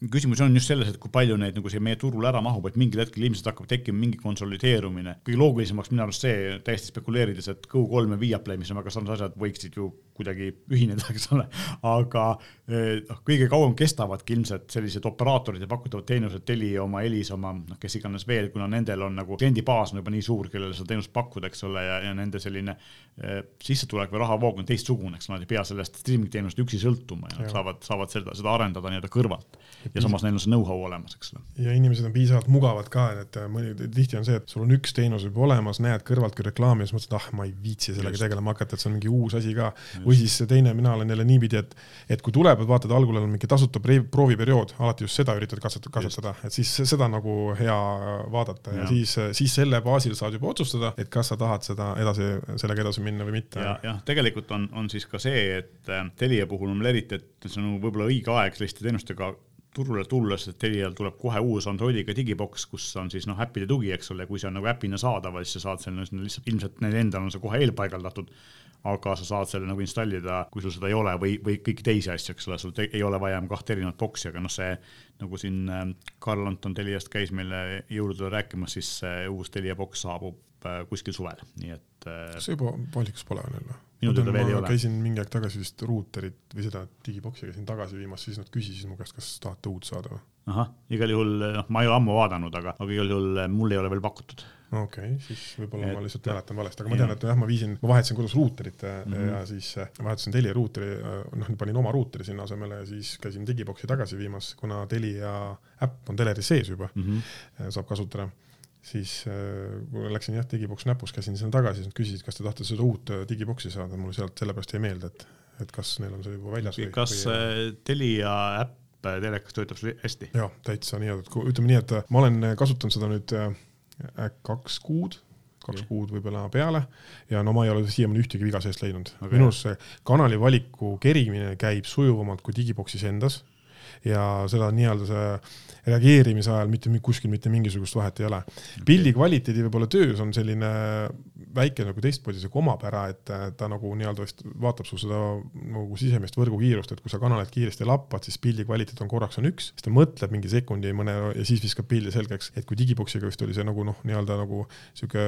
küsimus on just selles, et kui palju neid nagu siia meie turule ära mahub, et mingil hetkel ilmselt hakkab tekkima mingi konsolideerumine. kõige loogilisemaks minu arust see, täiesti spekuleerides, et Go3 ja Viaplay, mis on väga sarnased asjad, võiksid ju kuidagi ühineda, eks ole. aga eh, noh, kõige kauem kestavadki ilmselt sellised operaatorid ja pakutavad teenused, Telia oma, Elisa oma, noh, kes iganes veel, kuna nendel on nagu kliendibaas on juba nii suur, kellele seda teenust pakkuda, eks ole, ja, ja nende selline eh, sissetulek või rahavoog on teistsugune, eks nad ei pea sellest streaming teenusest üksi sõltuma ja nad saavad, saavad seda, seda arendada nii-öelda kõrvalt. ja samas neil on see know-how olemas, eks ole. ja inimesed on piisavalt mugavad ka, et mõni, tihti on see, et sul on üks teenus juba olemas, näed kõrvalt küll reklaami ja siis mõtled, ah, ma ei viitsi sellega Just. tegelema hakata, et see on mingi uus asi ka. või siis see teine, mina olen jälle niipidi, et, et kui tuleb, et vaatad, algul on mingi tasuta prooviperiood, alati just seda üritad katsetada, katsetada, et siis seda nagu hea vaadata ja, ja siis, siis selle baasil saad juba otsustada, et kas sa tahad seda edasi, sellega edasi minna või mitte ja,. jah, tegelikult on, on siis ka see, et äh, Telia puhul on veel eriti, et see on võib-olla õige aeg selliste teenustega turule tulles, et Telial tuleb kohe uus Androidiga digiboks, kus on siis noh, äppide tugi, eks ole, kui see on nagu äpina saadaval, siis sa saad selle lihtsalt, ilmselt neil endal on see kohe eelpaigaldatud aga sa saad selle nagu installida, kui sul seda ei ole või, või kõiki teisi asju, eks ole, sul ei ole vaja kahte erinevat boksi, aga noh, see nagu siin ähm, Karl Anton Teliast käis meile jõuludele rääkimas, siis see uus Telia boks saabub äh, kuskil suvel, nii et. Äh, kas see juba valikus pole veel või? Minu teada veel ei ole. käisin mingi aeg tagasi vist ruuterit või seda digiboksi käisin tagasi viimas, siis nad küsisid mu käest, kas tahate uut saada või? ahah, igal juhul noh, ma ei ole ammu vaadanud, aga, aga igal juhul mul ei ole veel pakutud okei okay,, siis võib-olla ma lihtsalt mäletan valesti, aga ma tean, et jah, ma viisin, ma vahetasin kodus ruuterit mm -hmm. ja siis äh, vahetasin Telia ruuteri, äh, noh, panin oma ruuteri sinna asemele ja siis käisin digiboksi tagasi viimas, kuna Telia äpp on teleris sees juba mm, -hmm. saab kasutada siis kui läksin jah, digiboks näpus, käisin sinna tagasi, siis nad küsisid, kas te tahate seda uut digiboksi saada, mulle sealt sellepärast jäi meelde, et, et kas neil on see juba väljas kas või... Telia äpp telekas töötab sul hästi? jah, täitsa nii, et ütleme nii, et ma olen kasutanud seda nüüd kaks kuud, kaks kuud võib-olla peale ja no ma ei ole siiamaani ühtegi viga seest leidnud. Okay.. minu arust see kanali valiku kerimine käib sujuvamalt kui digiboksis endas ja seda nii-öelda see reageerimise ajal mitte kuskil mitte mingisugust vahet ei ole. Pildi kvaliteedi võib-olla töös on selline väike nagu teistmoodi sihuke omapära, et ta nagu nii-öelda vaatab su seda nagu sisemist võrgukiirust, et kui sa kanalit kiiresti lappad, siis pildi kvaliteet on korraks on üks, siis ta mõtleb mingi sekundi mõne ja siis viskab pildi selgeks, et kui digiboksiga vist oli see nagu noh, nii-öelda nagu sihuke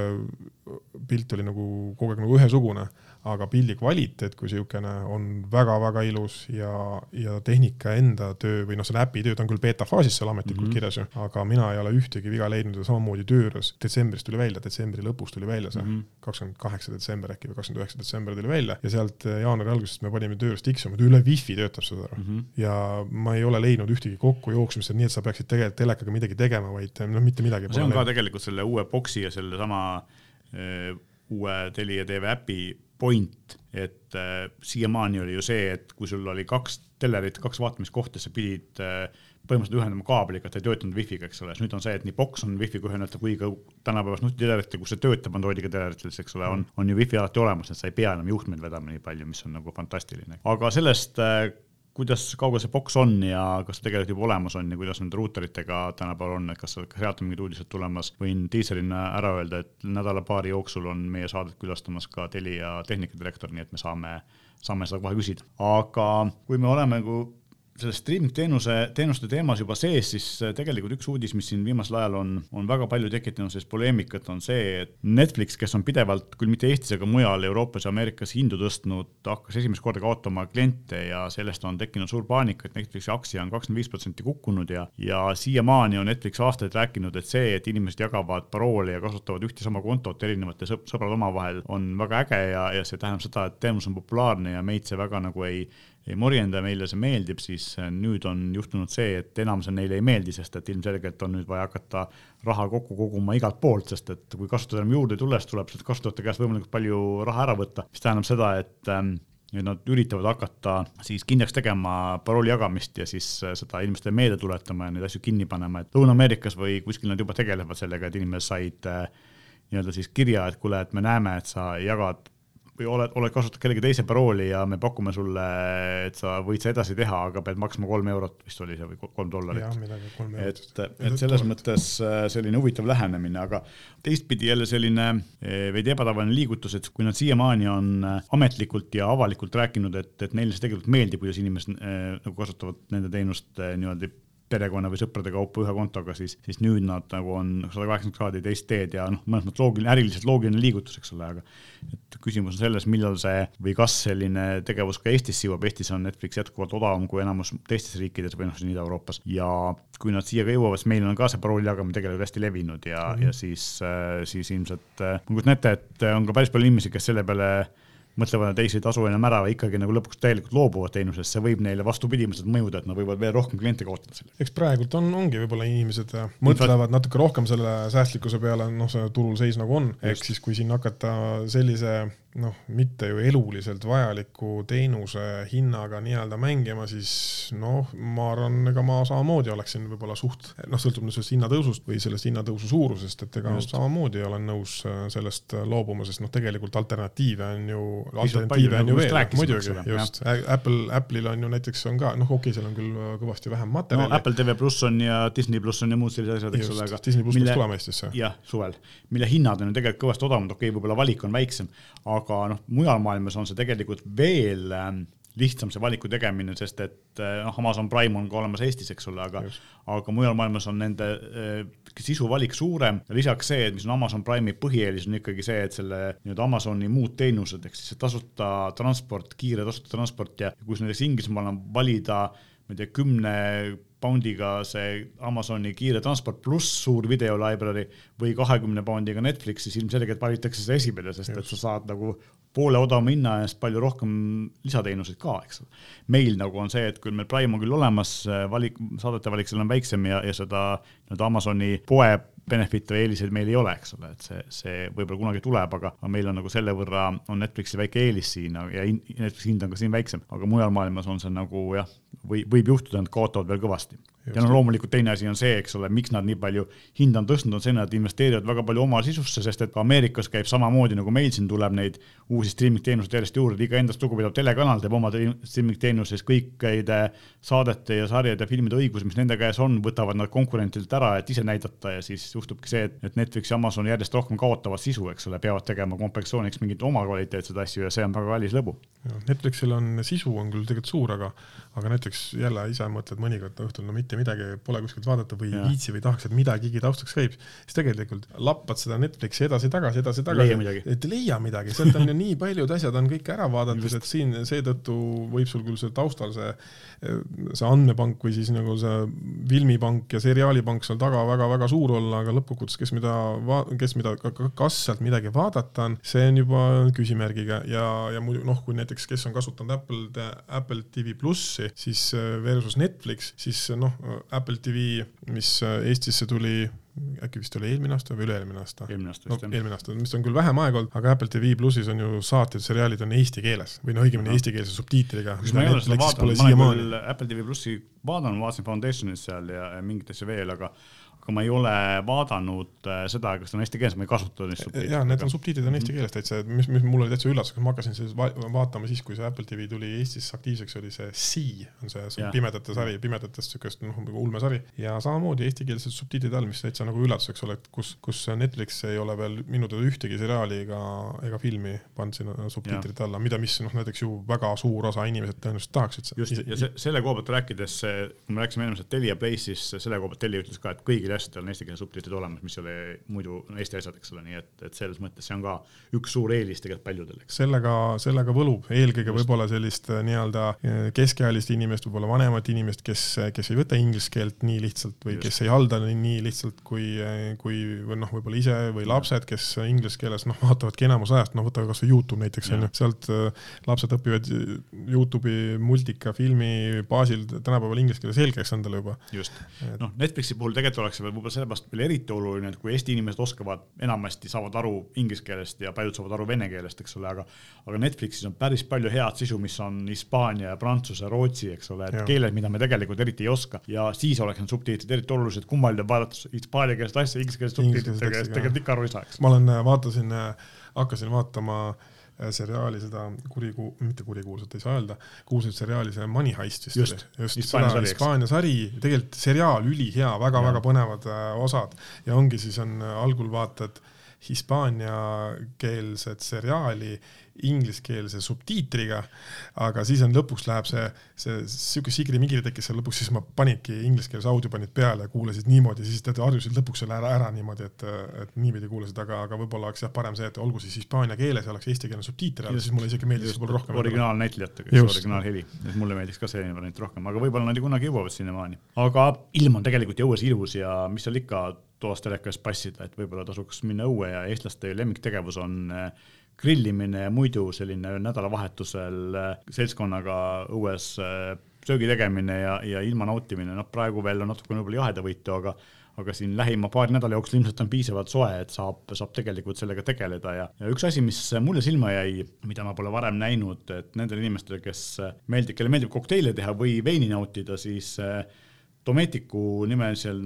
pilt oli nagu kogu aeg nagu ühesugune aga pildi kvaliteet kui niisugune on väga-väga ilus ja, ja tehnika enda töö või noh, selle äpi töö, ta on küll beeta faasis seal ametlikult mm -hmm. kirjas ju, aga mina ei ole ühtegi viga leidnud ja samamoodi töö juures detsembris tuli välja, detsembri lõpus tuli välja see. -hmm kakskümmend kaheksa detsember äkki või kakskümmend üheksa detsember tuli välja ja sealt jaanuari algusest me panime töö juures tiksuma, üle wifi töötab seda mm. -hmm. ja ma ei ole leidnud ühtegi kokkujooksmist, et nii, et sa peaksid tegelikult telekaga midagi tegema, vaid noh, mitte midagi. see on ka tegelikult selle uue boksi ja sellesama uh, uue Telia tv äpi point, et äh, siiamaani oli ju see, et kui sul oli kaks telerit, kaks vaatamiskohta, sa pidid äh, põhimõtteliselt ühendama kaabliga, ta ei töötanud wifi'ga, eks ole, nüüd on see, et nii boks on wifi'ga ühendatav kui ka tänapäevast nutiteleritel, kus see töötab Androidiga telerites, eks ole, on, on ju wifi alati olemas, et sa ei pea enam juhtmeid vedama nii palju, mis on nagu fantastiline. aga sellest äh, kuidas kaugel see boks on ja kas tegelikult juba olemas on ja kuidas nende ruuteritega tänapäeval on, et kas sealt on mingid uudised tulemas, võin diiselina ära öelda, et nädala-paari jooksul on meie saadet külastamas ka Telia tehnikadirektor, nii et me saame, saame seda kohe küsida. aga kui me oleme nagu selles streaming teenuse, teenuste teemas juba sees, siis äh, tegelikult üks uudis, mis siin viimasel ajal on, on väga palju tekitanud sellist poleemikat, on see, et Netflix, kes on pidevalt, küll mitte Eestis, aga mujal Euroopas ja Ameerikas hindu tõstnud, hakkas esimest korda kaotama kliente ja sellest on tekkinud suur paanika, et Netflixi aktsia on kakskümmend viis protsenti kukkunud ja, ja siiamaani on Netflix aastaid rääkinud, et see, et inimesed jagavad parooli ja kasutavad ühte sama kontot erinevate sõp sõbrad omavahel, on väga äge ja, ja see tähendab seda, et teenus on populaarne ja meid see väga nagu ei ei morjenda, meile see meeldib, siis äh, nüüd on juhtunud see, et enamusel neile ei meeldi, sest et ilmselgelt on nüüd vaja hakata raha kokku koguma igalt poolt, sest et kui kasutajal juurde tulles tuleb sealt kasutajate käest võimalikult palju raha ära võtta, mis tähendab seda, et ähm, nüüd nad üritavad hakata siis kindlaks tegema parooli jagamist ja siis äh, seda inimestele meelde tuletama ja neid asju kinni panema, et Lõuna-Ameerikas või kuskil nad juba tegelevad sellega, et inimesed said äh, nii-öelda siis kirja, et kuule, et me näeme, et sa jagad või oled, oled kasutanud kellegi teise parooli ja me pakume sulle, et sa võid seda edasi teha, aga pead maksma kolm eurot, vist oli see või kolm dollarit. et, et selles mõttes äh, selline huvitav lähenemine, aga teistpidi jälle selline äh, veidi ebatavaline liigutus, et kui nad siiamaani on äh, ametlikult ja avalikult rääkinud, et, et neile see tegelikult meeldib, kuidas inimesed nagu kasutavad nende teenust niimoodi perekonna või sõprade kaupa ühe kontoga, siis, siis nüüd nad nagu on sada kaheksakümmend kraadi teist teed ja noh, mõnes mõttes loogiline, äriliselt loogiline liigutus, eks ole, aga et küsimus on selles, millal see või kas selline tegevus ka Eestisse jõuab, Eestis on Netflix jätkuvalt odavam kui enamus teistes riikides või noh, siin Ida-Euroopas ja kui nad siia ka jõuavad, siis meil on ka see parooli jagamine tegelikult hästi levinud ja mm, -hmm. ja siis, äh, siis ilmselt ma kujutan ette, et on ka päris palju inimesi, kes selle peale mõtlevad, et teisi ei tasu enam ära või ikkagi nagu lõpuks täielikult loobuvad teenusest, see võib neile vastupidiselt mõjuda, et nad võivad veel rohkem kliente kaotada selle. eks praegult on, ongi võib-olla inimesed äh, mõtlevad natuke rohkem selle säästlikkuse peale, noh, see turul seis nagu on, ehk siis kui siin hakata sellise noh, mitte ju eluliselt vajaliku teenuse hinnaga nii-öelda mängima, siis noh, ma arvan, ega ma samamoodi oleksin võib-olla suht, noh, sõltub nüüd sellest hinnatõusust või sellest hinnatõusu suurusest, et ega Just. samamoodi olen nõus äh, sellest loobuma, sest noh, tegelikult alternatiive on ju, alternatiive on ju veel, muidugi, just. Apple, Apple'il on ju näiteks on ka, noh, okei okay,, seal on küll äh, kõvasti vähem materjali no,. Apple TV pluss on ja Disney pluss on ja muud sellised asjad, eks ole, aga Disney pluss peaks tulema Eestisse. jah, suvel, mille hinnad on ju tegelikult kõvasti odavamad, okei okay,, võib-olla valik on väiksem, aga noh, mujal maailmas on see tegelikult veel ähm, lihtsam see valiku tegemine, sest et äh, noh, Amazon Prime on ka olemas Eestis, eks ole, aga, aga mujal maailmas on nende äh, sisuvalik suurem. Ja lisaks see, et mis on Amazon Prime'i põhieelis, on ikkagi see, et selle nii-öelda Amazoni muud teenused ehk siis see tasuta transport, kiire tasuta transport ja kus näiteks Inglismaal on valida, ma ei tea, kümne poundiga see Amazoni kiire transport pluss suur video library või kahekümne poundiga Netflix, siis ilmselgelt valitakse see esimene, sest Just. et sa saad nagu poole odavama hinna eest palju rohkem lisateenuseid ka, eks ole. meil nagu on see, et kui meil Prime on küll olemas, valik, saadete valik seal on väiksem ja, ja seda nii-öelda Amazoni poe benefit'e või eeliseid meil ei ole, eks ole, et see, see võib-olla kunagi tuleb, aga meil on nagu selle võrra on Netflixi väike eelis siin ja Netflixi hind on ka siin väiksem, aga mujal maailmas on see nagu jah, või võib juhtuda, et kaotavad veel kõvasti ja noh, loomulikult teine asi on see, eks ole, miks nad nii palju hinda on tõstnud, on see, nad investeerivad väga palju oma sisusse, sest et ka Ameerikas käib samamoodi nagu meil siin tuleb neid uusi streaming teenuseid järjest juurde, iga endast lugupidav telekanal teeb oma streaming teenuses kõikide saadete ja sarjade ja filmide õiguse, mis nende käes on, võtavad nad konkurentidelt ära, et ise näidata ja siis juhtubki see, et Netflix ja Amazon järjest rohkem kaotavad sisu, eks ole, peavad tegema kompensatsiooniks mingeid oma kvaliteetseid asju ja see on väga kallis lõbu. Netflixil on sisu on küll tegelikult suur, aga, aga näiteks jälle ise mõtled mõnikord õhtul, no mitte mitte midagi pole kuskilt vaadata või ei viitsi või tahaks, et midagigi taustaks käib, siis tegelikult lappad seda Netflixi edasi-tagasi, edasi-tagasi, et leia midagi, sealt on ju nii paljud asjad on kõik ära vaadatud, et siin seetõttu võib sul küll see taustal see, see andmepank või siis nagu see filmipank ja seriaalipank seal taga väga-väga suur olla, aga lõppkokkuvõttes, kes mida, kes mida, kas sealt midagi vaadata on, see on juba küsimärgiga. Ja, ja muidu noh, kui näiteks, kes on kasutanud Apple, Apple TV plussi, siis versus Netflix, siis noh, Apple TV, mis Eestisse tuli äkki vist oli eelmine aasta või üle-eelmine aasta? eelmine aasta vist no, jah. eelmine aasta, mis on küll vähem aega olnud, aga Apple TV plussis on ju saated, seriaalid on eesti keeles või no õigemini eestikeelse subtiitriga. ma ei ole seda vaadanud, ma olen küll Apple TV plussi vaadanud, vaatasin Foundationis seal ja, ja mingit asja veel, aga aga ma ei ole vaadanud äh, seda, kas ta on eesti keeles, ma ei kasuta neid subtiitreid. jaa, need on subtiitrid on eesti keeles täitsa, mis, mis mul oli täitsa üllatus, kui ma hakkasin siis va vaatama siis, kui see Apple TV tuli Eestis aktiivseks, oli see Sea, on see, see pimedate sari, pimedatest siukest noh, nagu ulmesari ja samamoodi eestikeelsed subtiitrid all, mis täitsa nagu üllatus, eks ole, et kus, kus Netflix ei ole veel minu teada ühtegi seriaali ega, ega filmi pannud sinna subtiitrite alla, mida, mis noh, näiteks ju väga suur osa inimesed tõenäoliselt tahaksid. just, ja se selle koha pealt rääkides, kui me rääkisime sellest Telia Play'st, siis selle koha pealt Telia ütles ka, et kõigil hästi on eestikeelsed subtiitrid olemas, mis ei ole muidu Eesti asjad, eks ole, nii et, et selles mõttes see on ka üks suur eelis tegelikult paljudel, sellega, sellega võlub. Eelkõige võib-olla sellist äh, nii-öelda äh, keskealist inimest, võib-olla vanemat inimest, kes, kes ei võta inglise keelt nii lihtsalt või Just. kes ei halda nii lihtsalt kui, kui või noh, võib-olla ise või lapsed, kes inglise keeles noh, vaatavadki enamus ajast, noh, võtame kasvõi Youtube näiteks onju, sealt äh, lapsed õpivad Youtube'i multika, filmi baasil tänapäeval inglise keele selgeks endale juba. just, noh Netflixi puhul tegelikult oleks see võib-olla sellepärast veel eriti oluline, et kui Eesti inimesed oskavad enamasti, saavad aru inglise keelest ja paljud saavad aru vene keelest, eks ole, aga aga Netflixis on päris palju head sisu, mis on hispaania, prantsuse, rootsi, eks ole, et keeled, mida me tegelikult eriti ei oska. Ja siis oleks need subtiitrid eriti olulised, kummaline vaadata hispaaniakeelset asja inglisekeelse subtiitritega, sest tegelikult ikka aru ei saa, eks. ma olen, vaatasin, hakkasin vaatama äh, Äh, seriaali seda kurikuu-, mitte kurikuulsat ei saa öelda, kuulsat seriaali, see Money Heist vist just, oli. just, seda Hispaania sari, tegelikult seriaal ülihea väga,, väga-väga põnevad äh, osad. Ja ongi siis on äh, algul vaatad hispaaniakeelset seriaali ingliskeelse subtiitriga, aga siis on lõpuks läheb see, see sihuke sigri-migri tekkis seal lõpuks, siis ma paningi ingliskeelse audio panid peale ja kuulasid niimoodi, siis tead harjusid lõpuks selle ära, ära niimoodi, et, et niipidi kuulasid, aga, aga võib-olla oleks jah parem see, et olgu siis hispaania keeles ja oleks eestikeelne subtiiter siis mulle isegi meeldis võib-olla rohkem. originaalnäitlejatega, originaalheli, et mulle meeldiks ka selline variant rohkem, aga võib-olla nad kunagi jõuavad sinnamaani. aga ilm on tegelikult ju õues ilus ja mis seal ikka toas telekas passida, et võib-olla tasuks minna õue ja eestlaste lemmiktegevus on äh, grillimine ja muidu selline nädalavahetusel äh, seltskonnaga õues äh, söögi tegemine ja, ja ilma nautimine, noh, praegu veel on natukene võib-olla jahedavõitu, aga aga siin lähima paari nädala jooksul ilmselt on piisavalt soe, et saab, saab tegelikult sellega tegeleda ja, ja üks asi, mis mulle silma jäi, mida ma pole varem näinud, et nendele inimestele, kes meeldib, kellele meeldib kokteile teha või veini nautida, siis Dometiku nimelisel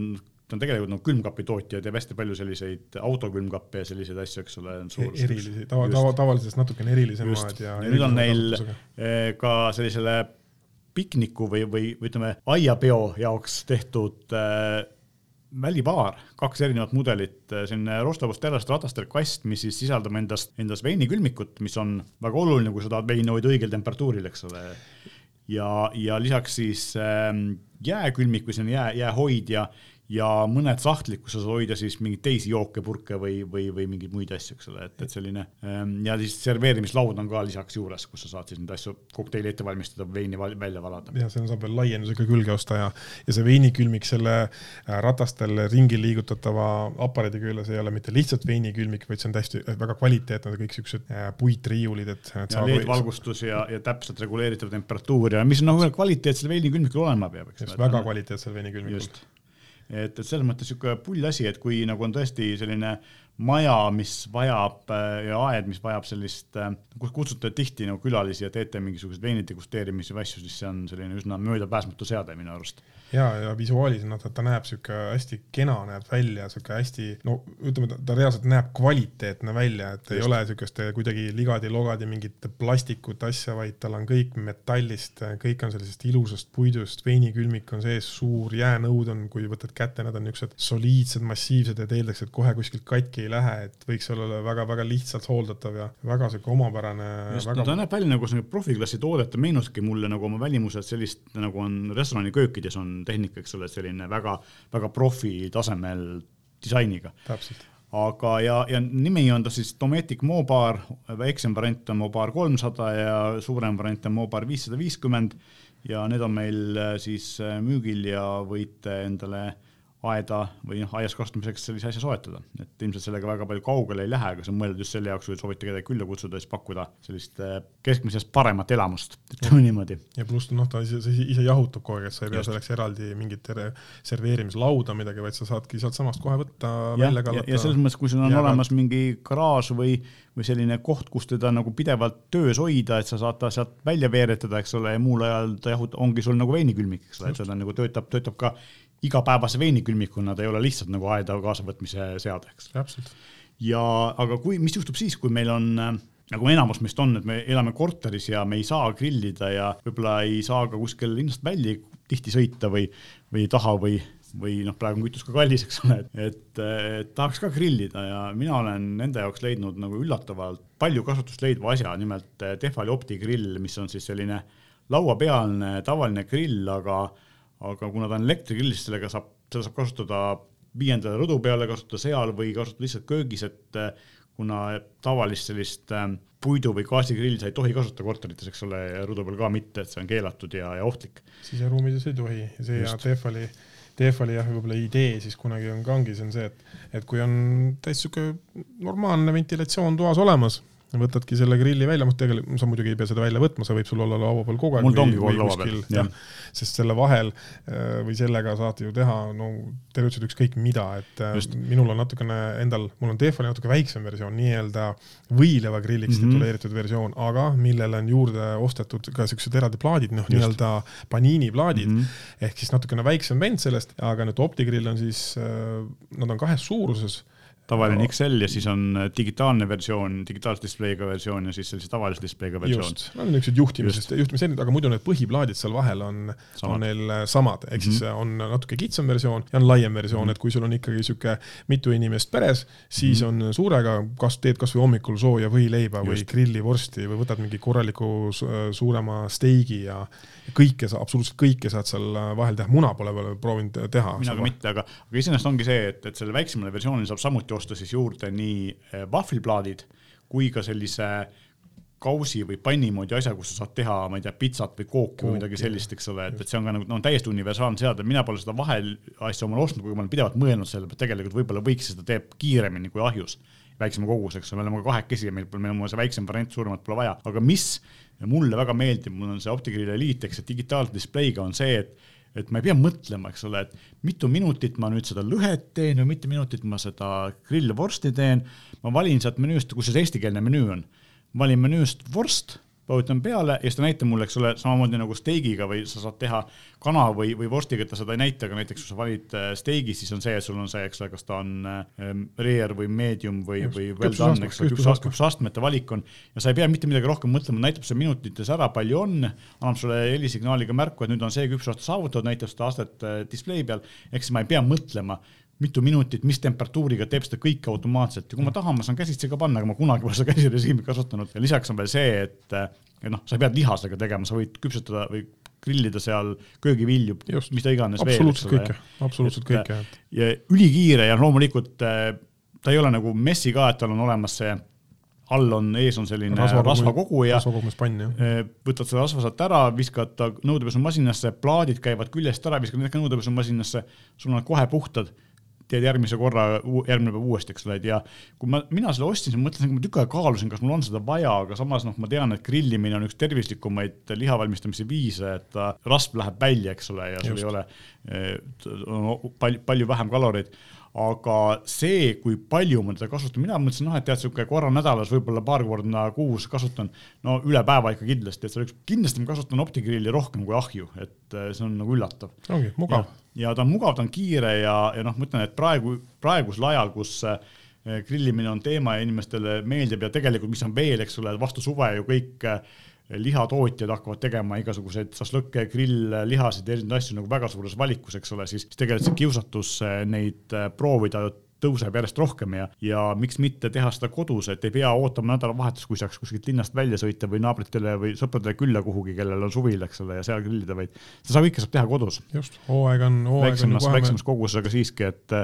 ta on tegelikult nagu külmkapitootja, teeb hästi palju selliseid autokülmkappe ja selliseid asju, eks ole. Erilisi, tava, tava, tavalisest natukene erilisemad ja. nüüd on neil eh, ka sellisele pikniku või, või, ütleme, aiapeo jaoks tehtud äh, välibaar, kaks erinevat mudelit, eh, selline roostevust terrast ratastel kast, mis siis sisaldab endas, endas veinikülmikut, mis on väga oluline, kui sa tahad veini hoida õigel temperatuuril, eks ole. ja, ja lisaks siis äh, jääkülmik või selline jää, jäähoidja ja mõned sahtlid, kus sa saad hoida siis mingeid teisi jooke, purke või, või, või mingeid muid asju, eks ole, et, et selline ähm, ja siis serveerimislaud on ka lisaks juures, kus sa saad siis neid asju, kokteili ette valmistada, veini välja valada. ja seal saab veel laiendusega külge osta ja, ja see veinikülmik selle äh, ratastel ringi liigutatava aparaadi küljes ei ole mitte lihtsalt veinikülmik, vaid see on täiesti äh, väga kvaliteetne, kõik siuksed äh, puitriiulid, et, et. ja LED-valgustus ja, ja täpselt reguleeritav temperatuur ja mis noh, kvaliteetsel veinikülmikul olema peab, eks. väga kvaliteetsel veinikülmikul et, et selles mõttes niisugune pull asi, et kui nagu on tõesti selline maja, mis vajab äh, ja aed, mis vajab sellist, äh, kus kutsute tihti nagu külalisi ja teete mingisuguseid veini degusteerimisi või asju, siis see on selline üsna möödapääsmatu seade minu arust. Ja, ja visuaalis noh, ta näeb sihuke hästi kena näeb välja, sihuke hästi, no ütleme, ta reaalselt näeb kvaliteetne välja, et Just. ei ole siukest kuidagi ligadi-logadi mingit plastikut asja, vaid tal on kõik metallist, kõik on sellisest ilusast puidust, veinikülmik on sees, suur jäänõud on, kui võtad kätte, nad on niisugused soliidsed, massiivsed, et eeldaks, et kohe kuskilt katki ei lähe, et võiks olla väga-väga lihtsalt hooldatav ja väga sihuke omapärane. just väga..., ta näeb välja nagu selline profiklassi toode, ta meenuski mulle nagu oma välimuselt sellist, nagu on restoraniköökides on tehnika, eks ole, selline väga, väga profi tasemel disainiga. aga, ja, ja nimi on ta siis Dometic Mobar, väiksem variant on Mobar kolmsada ja suurem variant on Mobar viissada viiskümmend ja need on meil äh, siis äh, müügil ja võite endale aeda või noh, aias kasvatamiseks sellise asja soetada, et ilmselt sellega väga palju kaugele ei lähe, aga see on mõeldud just selle jaoks, kui soovite kedagi külla kutsuda, siis pakkuda sellist äh, keskmisest paremat elamust, ütleme niimoodi. ja pluss noh, ta ise, ise jahutab kogu aeg, et sa ei pea selleks eraldi mingit serveerimislauda midagi, vaid sa saadki sealtsamast kohe võtta, välja kallata. ja selles mõttes, kui sul on ja olemas mingi garaaž või, või selline koht, kus teda nagu pidevalt töös hoida, et sa saad ta sealt välja veeretada, eks ole, ja muul ajal ta jahut-, ongi sul nagu veinikülmik, eks ole, et seda nagu töötab, töötab ka igapäevase veinikülmikuna, ta ei ole lihtsalt nagu aeda kaasavõtmise seade, eks. täpselt. ja aga kui, mis juhtub siis, kui meil on nagu enamus meist on, et me elame korteris ja me ei saa grillida ja võib-olla ei saa ka kuskil linnast välja tihti sõita või, või ei taha või, või noh, praegu on kütus ka kallis, eks ole, et, et tahaks ka grillida ja mina olen nende jaoks leidnud nagu üllatavalt palju kasutust leidva asja, nimelt Tehvali optigrill, mis on siis selline lauapealne tavaline grill, aga aga kuna ta on elektrigrill, siis sellega saab, seda saab kasutada viiendale rõdu peale, kasutada seal või kasutada lihtsalt köögis, et eh, kuna tavalist sellist eh, puidu või gaasigrilli sa ei tohi kasutada korterites, eks ole, ja rõdu peal ka mitte, et see on keelatud ja, ja ohtlik. siseruumides ei tohi see Just. ja Tehvali, Tehvali jah, võib-olla idee siis kunagi on ka ongi, see on see, et, et kui on täitsa sihuke normaalne ventilatsioon toas olemas võtadki selle grilli välja, noh tegelikult sa muidugi ei pea seda välja võtma, see võib sul olla laua peal kogu aeg. mul ta ongi kogu aeg laua peal, sest selle vahel äh, või sellega saate ju teha no tervitselt ükskõik mida, et äh, Just. minul on natukene endal, mul on Tehvali natuke väiksem versioon, nii-öelda võileva grilliks mm -hmm. tituleeritud versioon, aga millele on juurde ostetud ka siuksed eraldi plaadid, noh nii-öelda paniini plaadid mm -hmm. ehk siis natukene väiksem vend sellest, aga nüüd optigrill on siis, äh, nad on kahes suuruses tavaline XL ja siis on äh, digitaalne versioon, digitaalse displeiga versioon ja siis sellise tavalise displeiga versioon. just, no niisugused juhtimisest, juhtimiserinevad, aga muidu need põhiplaadid seal vahel on, on neil äh, samad, ehk mm -hmm. siis on natuke kitsam versioon ja on laiem versioon mm, -hmm. et kui sul on ikkagi niisugune mitu inimest peres, siis mm -hmm. on suurega, kas teed kasvõi hommikul sooja võileiba just. või grillivorsti või võtad mingi korraliku suurema steigi ja kõike sa, absoluutselt kõike saad seal vahel teha, muna pole veel proovinud teha. mina ka mitte, aga, aga iseenesest ongi see, et, et selle väiksemale versioonile saab samuti osta siis juurde nii eh, vahvliplaadid kui ka sellise kausi või panni moodi asja, kus sa saad teha, ma ei tea, pitsat või kooki või midagi sellist, eks ole, et, et see on ka nagu no, täiesti universaalne seade, mina pole seda vahel asja omale ostnud, kuigi ma olen pidevalt mõelnud selle peale, tegelikult võib-olla võiks seda teeb kiiremini kui ahjus, väiksema koguseks, me oleme ka kahekesi ja meil, meil on see väiksem variant, suuremat pole vaja, aga mis mulle väga meeldib, mul on see OptiGrill Elite, eks see digitaalse displeiga on see, et et ma ei pea mõtlema, eks ole, et mitu minutit ma nüüd seda lõhet teen või mitu minutit ma seda grillvorsti teen. ma valin sealt menüüst, kus see eestikeelne menüü on, valin menüüst vorst vajutan peale ja siis ta näitab mulle, eks ole, samamoodi nagu steigiga või sa saad teha kana või, või vorstiga, et ta seda ei näita, aga näiteks kui sa valid äh, steigi, siis on see, et sul on see, eks ole, kas ta on ähm, rare või medium või, või well done, eks ole, küpsusastmete valik on. Ja sa ei pea mitte midagi rohkem mõtlema, näitab see minutites ära, palju on, annab sulle helisignaaliga märku, et nüüd on see küpsusaste saavutatud, näitab seda astet äh, display peal, ehk siis ma ei pea mõtlema mitu minutit, mis temperatuuriga teeb seda kõike automaatselt ja kui ma tahan, ma saan käsitsi ka panna, aga ma kunagi pole seda (laughs) käsirežiimi kasutanud ja lisaks on veel see, et, et noh, sa ei pea lihasega tegema, sa võid küpsetada või grillida seal köögivilju, mis ta iganes absoluutselt veel. absoluutselt kõike, absoluutselt kõike. ja ülikiire ja loomulikult äh, ta ei ole nagu messi ka, et tal on olemas see all on, ees on selline rasvakogu ja rasvakogumispann, jah. Äh, võtad selle rasva sealt ära, viskad ta nõudepesumasinasse, plaadid käivad küljest ära, viskad need ka nõudepesumasinasse, sul on nad kohe puhtad teed järgmise korra, järgmine päev uuesti, eks ole, ja kui ma, mina selle ostsin, siis ma mõtlesin, ma tükk aega kaalusin, kas mul on seda vaja, aga samas noh, ma tean, et grillimine on üks tervislikumaid liha valmistamise viise, et ta rasv läheb välja, eks ole, ja sul Just. ei ole eh, palju, palju vähem kaloreid aga see, kui palju ma teda kasutan, mina mõtlesin, noh, et tead, sihuke korra nädalas, võib-olla paar korda kuus kasutan, no üle päeva ikka kindlasti, et see oleks, kindlasti ma kasutan optigrilli rohkem kui ahju, et eh, see on nagu üllatav. ongi mugav ja ta on mugav, ta on kiire ja, ja noh, ma ütlen, et praegu, praegusel ajal, kus eh, grillimine on teema ja inimestele meeldib ja tegelikult, mis on veel, eks ole, vastu suve ju kõik eh, lihatootjad hakkavad tegema igasuguseid šašlõkke, grilllihasid ja erinevaid asju nagu väga suures valikus, eks ole, siis tegelikult see kiusatus eh, neid proovida tõuseb järjest rohkem ja, ja miks mitte teha seda kodus, et ei pea ootama nädalavahetust, kui saaks kuskilt linnast välja sõita või naabritele või sõpradele külla kuhugi, kellel on suvil, eks ole, ja seal grillida, vaid seda kõike saab teha kodus. just, hooaeg on, hooaeg on väiksemas koguses, aga siiski, et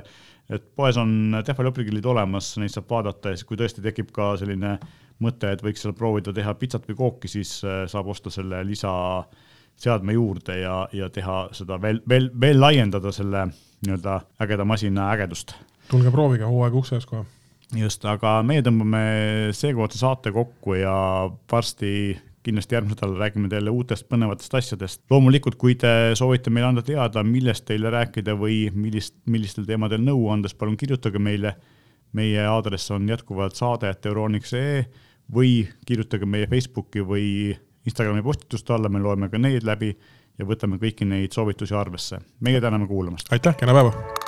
et poes on Tehvali õppegrillid olemas, neid saab vaadata ja siis, kui tõesti tekib ka selline mõte, et võiks seal proovida teha pitsat või kooki, siis äh, saab osta selle lisa seadme juurde ja, ja teha seda veel, veel, veel laiendada selle nii-öelda ägeda masina ägedust tulge proovige, hooaeg ukse ees kohe. just, aga meie tõmbame seekordse saate kokku ja varsti kindlasti järgmisel nädalal räägime teile uutest põnevatest asjadest. loomulikult, kui te soovite meile anda teada, millest teile rääkida või millist, millistel teemadel nõu andes, palun kirjutage meile. Meie aadress on jätkuvalt saade.euroniks.ee või kirjutage meie Facebooki või Instagrami postituste alla, me loeme ka need läbi ja võtame kõiki neid soovitusi arvesse. meie täname kuulamast. aitäh, kena päeva